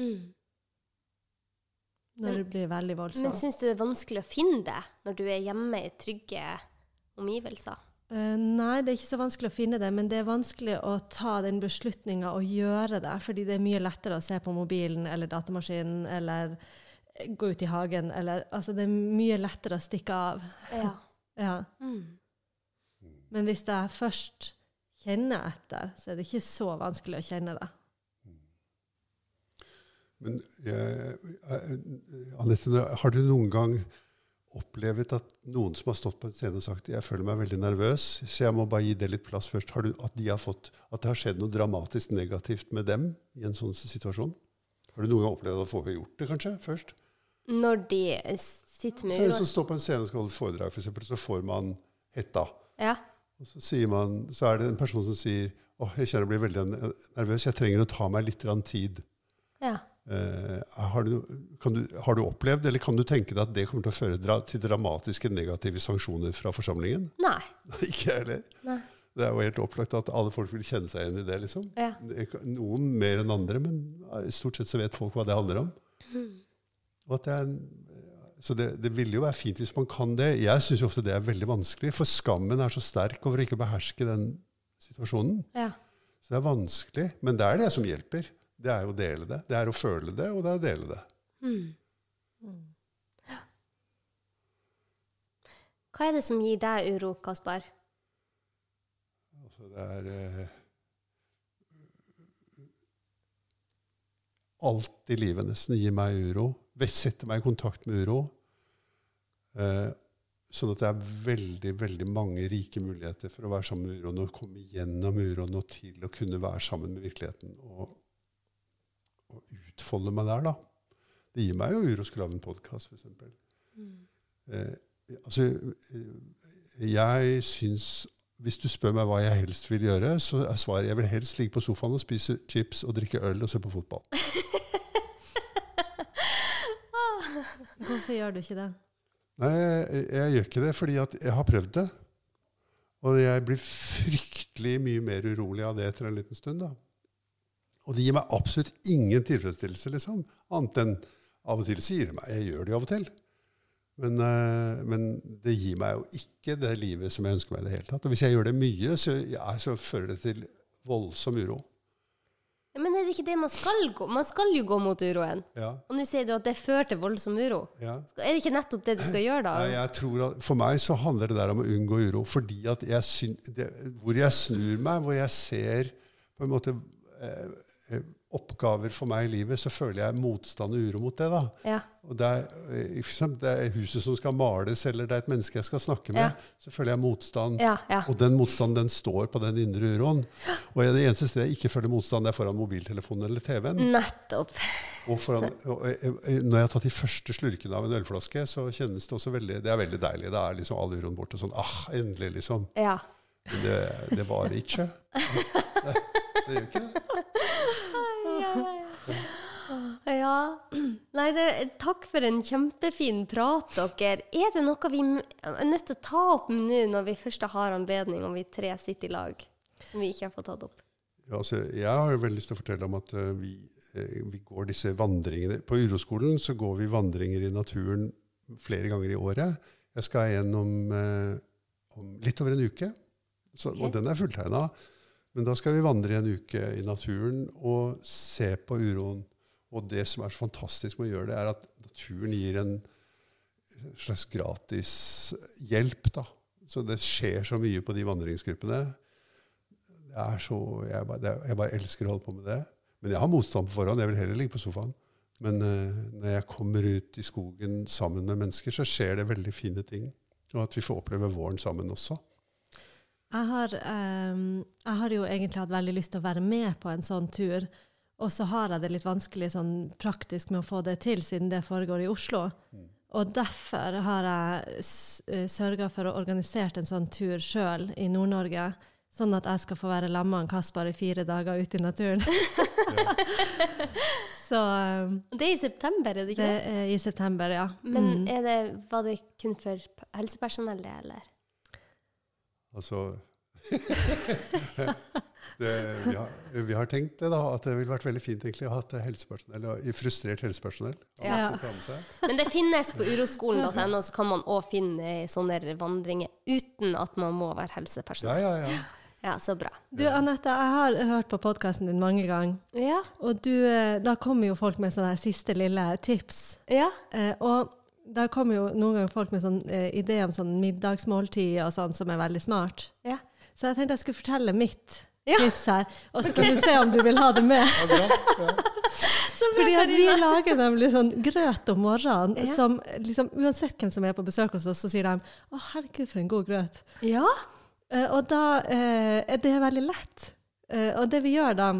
Mm. Når det blir veldig voldsomt. Men syns du det er vanskelig å finne det når du er hjemme i trygge omgivelser? Eh, nei, det er ikke så vanskelig å finne det, men det er vanskelig å ta den beslutninga og gjøre det. Fordi det er mye lettere å se på mobilen eller datamaskinen eller eh, gå ut i hagen eller Altså, det er mye lettere å stikke av. Ja. Ja. Mm. Men hvis jeg først kjenner etter, så er det ikke så vanskelig å kjenne det. Men jeg, jeg, Anette, har du noen gang opplevd at noen som har stått på en scene og sagt jeg føler meg veldig nervøs, så jeg må bare gi det litt plass først. Har du, at, de har fått, at det har skjedd noe dramatisk negativt med dem i en sånn situasjon? Har du noen gang opplevd at folk har gjort det, kanskje, først? Når de sitter med Så uro? som står på en scene og skal holde foredrag, foredrag, for eksempel, så får man hetta. Ja. Og så, sier man, så er det en person som sier åh, jeg kjenner jeg blir veldig nervøs, jeg trenger å ta meg litt tid. ja. Eh, har, du, kan du, har du opplevd, eller kan du tenke deg at det kommer til å føre dra, til dramatiske negative sanksjoner fra forsamlingen? Nei. Ikke jeg heller. Det er jo helt opplagt at alle folk vil kjenne seg igjen i det. liksom. Ja. Noen mer enn andre, men eh, stort sett så vet folk hva det handler om. Og at det en, så det, det ville jo være fint hvis man kan det. Jeg syns ofte det er veldig vanskelig, for skammen er så sterk over å ikke beherske den situasjonen. Ja. Så det er vanskelig, men det er det som hjelper. Det er jo å dele det. Det er å føle det, og det er å dele det. Mm. Hva er det som gir deg uro, Kaspar? Altså, det er eh, Alt i livet nesten gir meg uro. Setter meg i kontakt med uro. Eh, sånn at det er veldig veldig mange rike muligheter for å være sammen med uroen og komme gjennom uroen og til å kunne være sammen med virkeligheten og, og utfolde meg der, da. Det gir meg jo uro å lage en podkast, f.eks. Eh, altså, eh, jeg syns Hvis du spør meg hva jeg helst vil gjøre, så er svaret jeg vil helst ligge på sofaen og spise chips og drikke øl og se på fotball. Hvorfor gjør du ikke det? Nei, jeg, jeg gjør ikke det fordi at jeg har prøvd det. Og jeg blir fryktelig mye mer urolig av det etter en liten stund. da. Og det gir meg absolutt ingen tilfredsstillelse, liksom. Annet enn av og til sier det meg. Jeg gjør det jo av og til. Men, eh, men det gir meg jo ikke det livet som jeg ønsker meg i det hele tatt. Og hvis jeg gjør det mye, så, ja, så fører det til voldsom uro. Men er det ikke det man skal gå? Man skal jo gå mot uroen. Ja, Og nå sier du at det fører til voldsom uro. ja. Er det ikke nettopp det du skal gjøre, da? Nei, jeg tror at For meg så handler det der om å unngå uro. Fordi at jeg syn, det, Hvor jeg snur meg, hvor jeg ser på en måte eh, eh, oppgaver for meg i livet, så føler jeg motstand og uro mot det. da. Ja. Og det er, eh, det er huset som skal males, eller det er et menneske jeg skal snakke med, Ja. så føler jeg motstand. Ja. Og den motstanden den står på den indre uroen. Og det eneste stedet jeg ikke føler motstand, det er foran mobiltelefonen eller TV-en. Nettopp. Og, foran, og eh, eh, når jeg har tatt de første slurkene av en ølflaske, så kjennes det også veldig Det er veldig deilig. Da er liksom all uroen borte. Sånn ah, endelig, liksom. Ja. Det, det varer ikke. Det, det gjør ikke det. Ja. Nei, det, takk for en kjempefin prat, dere. Er det noe vi er nødt til å ta opp nå når vi først har anledning, og vi tre sitter i lag, som vi ikke har fått tatt opp? Ja, altså, jeg har jo veldig lyst til å fortelle om at uh, vi, uh, vi går disse vandringene På Uroskolen så går vi vandringer i naturen flere ganger i året. Jeg skal gjennom uh, om litt over en uke, så, okay. og den er fulltegna. Men da skal vi vandre i en uke i naturen og se på uroen. Og det som er så fantastisk med å gjøre det, er at naturen gir en slags gratis hjelp. da. Så det skjer så mye på de vandringsgruppene. Det så, jeg, bare, jeg bare elsker å holde på med det. Men jeg har motstand på forhånd. Jeg vil heller ligge på sofaen. Men uh, når jeg kommer ut i skogen sammen med mennesker, så skjer det veldig fine ting. Og at vi får oppleve våren sammen også. Jeg har, um, jeg har jo egentlig hatt veldig lyst til å være med på en sånn tur. Og så har jeg det litt vanskelig sånn praktisk med å få det til, siden det foregår i Oslo. Og derfor har jeg sørga for å organisere en sånn tur sjøl i Nord-Norge. Sånn at jeg skal få være lamma Kaspar i fire dager ute i naturen. så um, Det er i september, er det ikke det det? er i september, ja. Men Mm. er det, var det kun for helsepersonell, det, eller? Altså det, vi, har, vi har tenkt det, da, at det ville vært veldig fint egentlig å ha helsepersonell, frustrert helsepersonell. Ja. Men det finnes på uroskolen.no, så kan man òg finne sånne vandringer uten at man må være helsepersonell. ja, ja. Ja, så bra. Du, Anette, jeg har hørt på podkasten din mange ganger. Ja. Og du, eh, da kommer jo folk med sånne siste lille tips. Ja. Eh, og da kommer jo noen ganger folk med sånn eh, idé om sånn middagsmåltid og sånn, som er veldig smart. ja. Så jeg tenkte jeg skulle fortelle mitt Ja. tips her, og så kan du se om du vil ha det med. ja bra. Ja. Fordi at vi lager nemlig sånn grøt om morgenen Ja. som liksom, Uansett hvem som er på besøk hos oss, så sier de 'Å, herregud, for en god grøt'. Ja. Eh, og da eh, er det veldig lett. Eh, og det vi gjør da,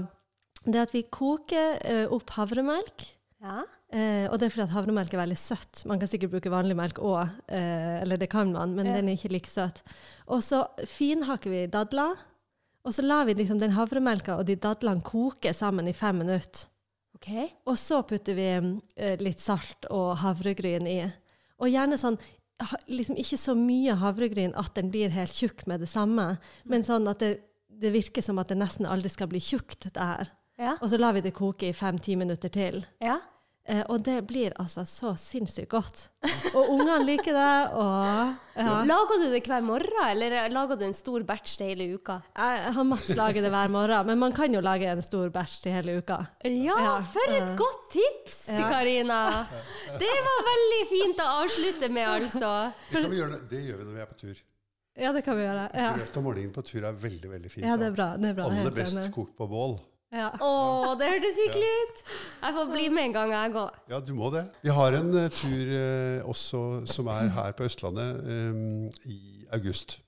det er at vi koker eh, opp havremelk. Ja. Eh, og det er fordi at havremelk er veldig søtt. Man kan sikkert bruke vanlig melk òg, eh, eller det kan man, men Ja. den er ikke like søt. Og så finhakker vi dadler, og så lar vi liksom den havremelka og de dadlene koke sammen i fem minutter. OK. Og så putter vi eh, litt salt og havregryn i. Og gjerne sånn liksom ikke så mye havregryn at den blir helt tjukk med det samme, men sånn at det, det virker som at det nesten aldri skal bli tjukt, det her. Ja. Og så lar vi det koke i fem-ti minutter til. ja. Eh, og det blir altså så sinnssykt godt. Og ungene liker det, og ja. Lager du det hver morgen, eller lager du en stor batch til hele uka? Jeg har Mats lager det hver morgen, men man kan jo lage en stor batch til hele uka. Ja, Ja, for et eh, godt tips, ja. Karina! Det var veldig fint å avslutte med, altså. Det, kan vi gjøre, det gjør vi når vi er på tur. Ja, det kan vi gjøre. Ja, Grøt om morgenen på tur er veldig veldig fint. ja det er bra. Det er bra. Aller best kokt på bål. Ja. Å, det hørtes hyggelig ut! Jeg får bli med en gang, jeg går. Ja, du må det. Vi har en uh, tur uh, også som er her på Østlandet um, i august.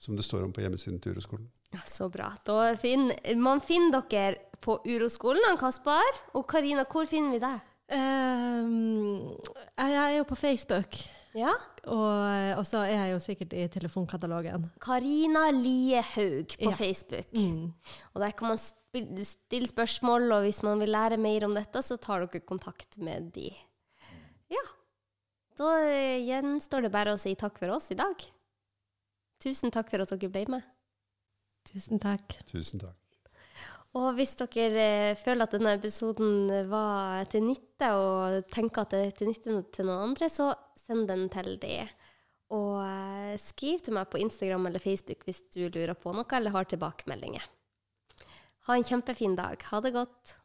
Som det står om på hjemmesiden til Uroskolen. Ja, så bra. Da finn, man finner dere på Uroskolen, han Kaspar. Og Karina, hvor finner vi deg? Um, jeg er jo på Facebook, Ja. og, og så er jeg jo sikkert i telefonkatalogen. Karina Lie Haug på Ja. Facebook. Mm. Og der kan man stille spørsmål, og hvis man vil lære mer om dette, så tar dere kontakt med de. Ja. Da eh, gjenstår det bare å si takk for oss i dag. Tusen takk for at dere ble med. Tusen takk. Tusen takk. Og hvis dere eh, føler at denne episoden var til nytte, og tenker at det er til nytte til noen andre, så send den til de. Og eh, skriv til meg på Instagram eller Facebook hvis du lurer på noe eller har tilbakemeldinger. Ha en kjempefin dag. Ha det godt.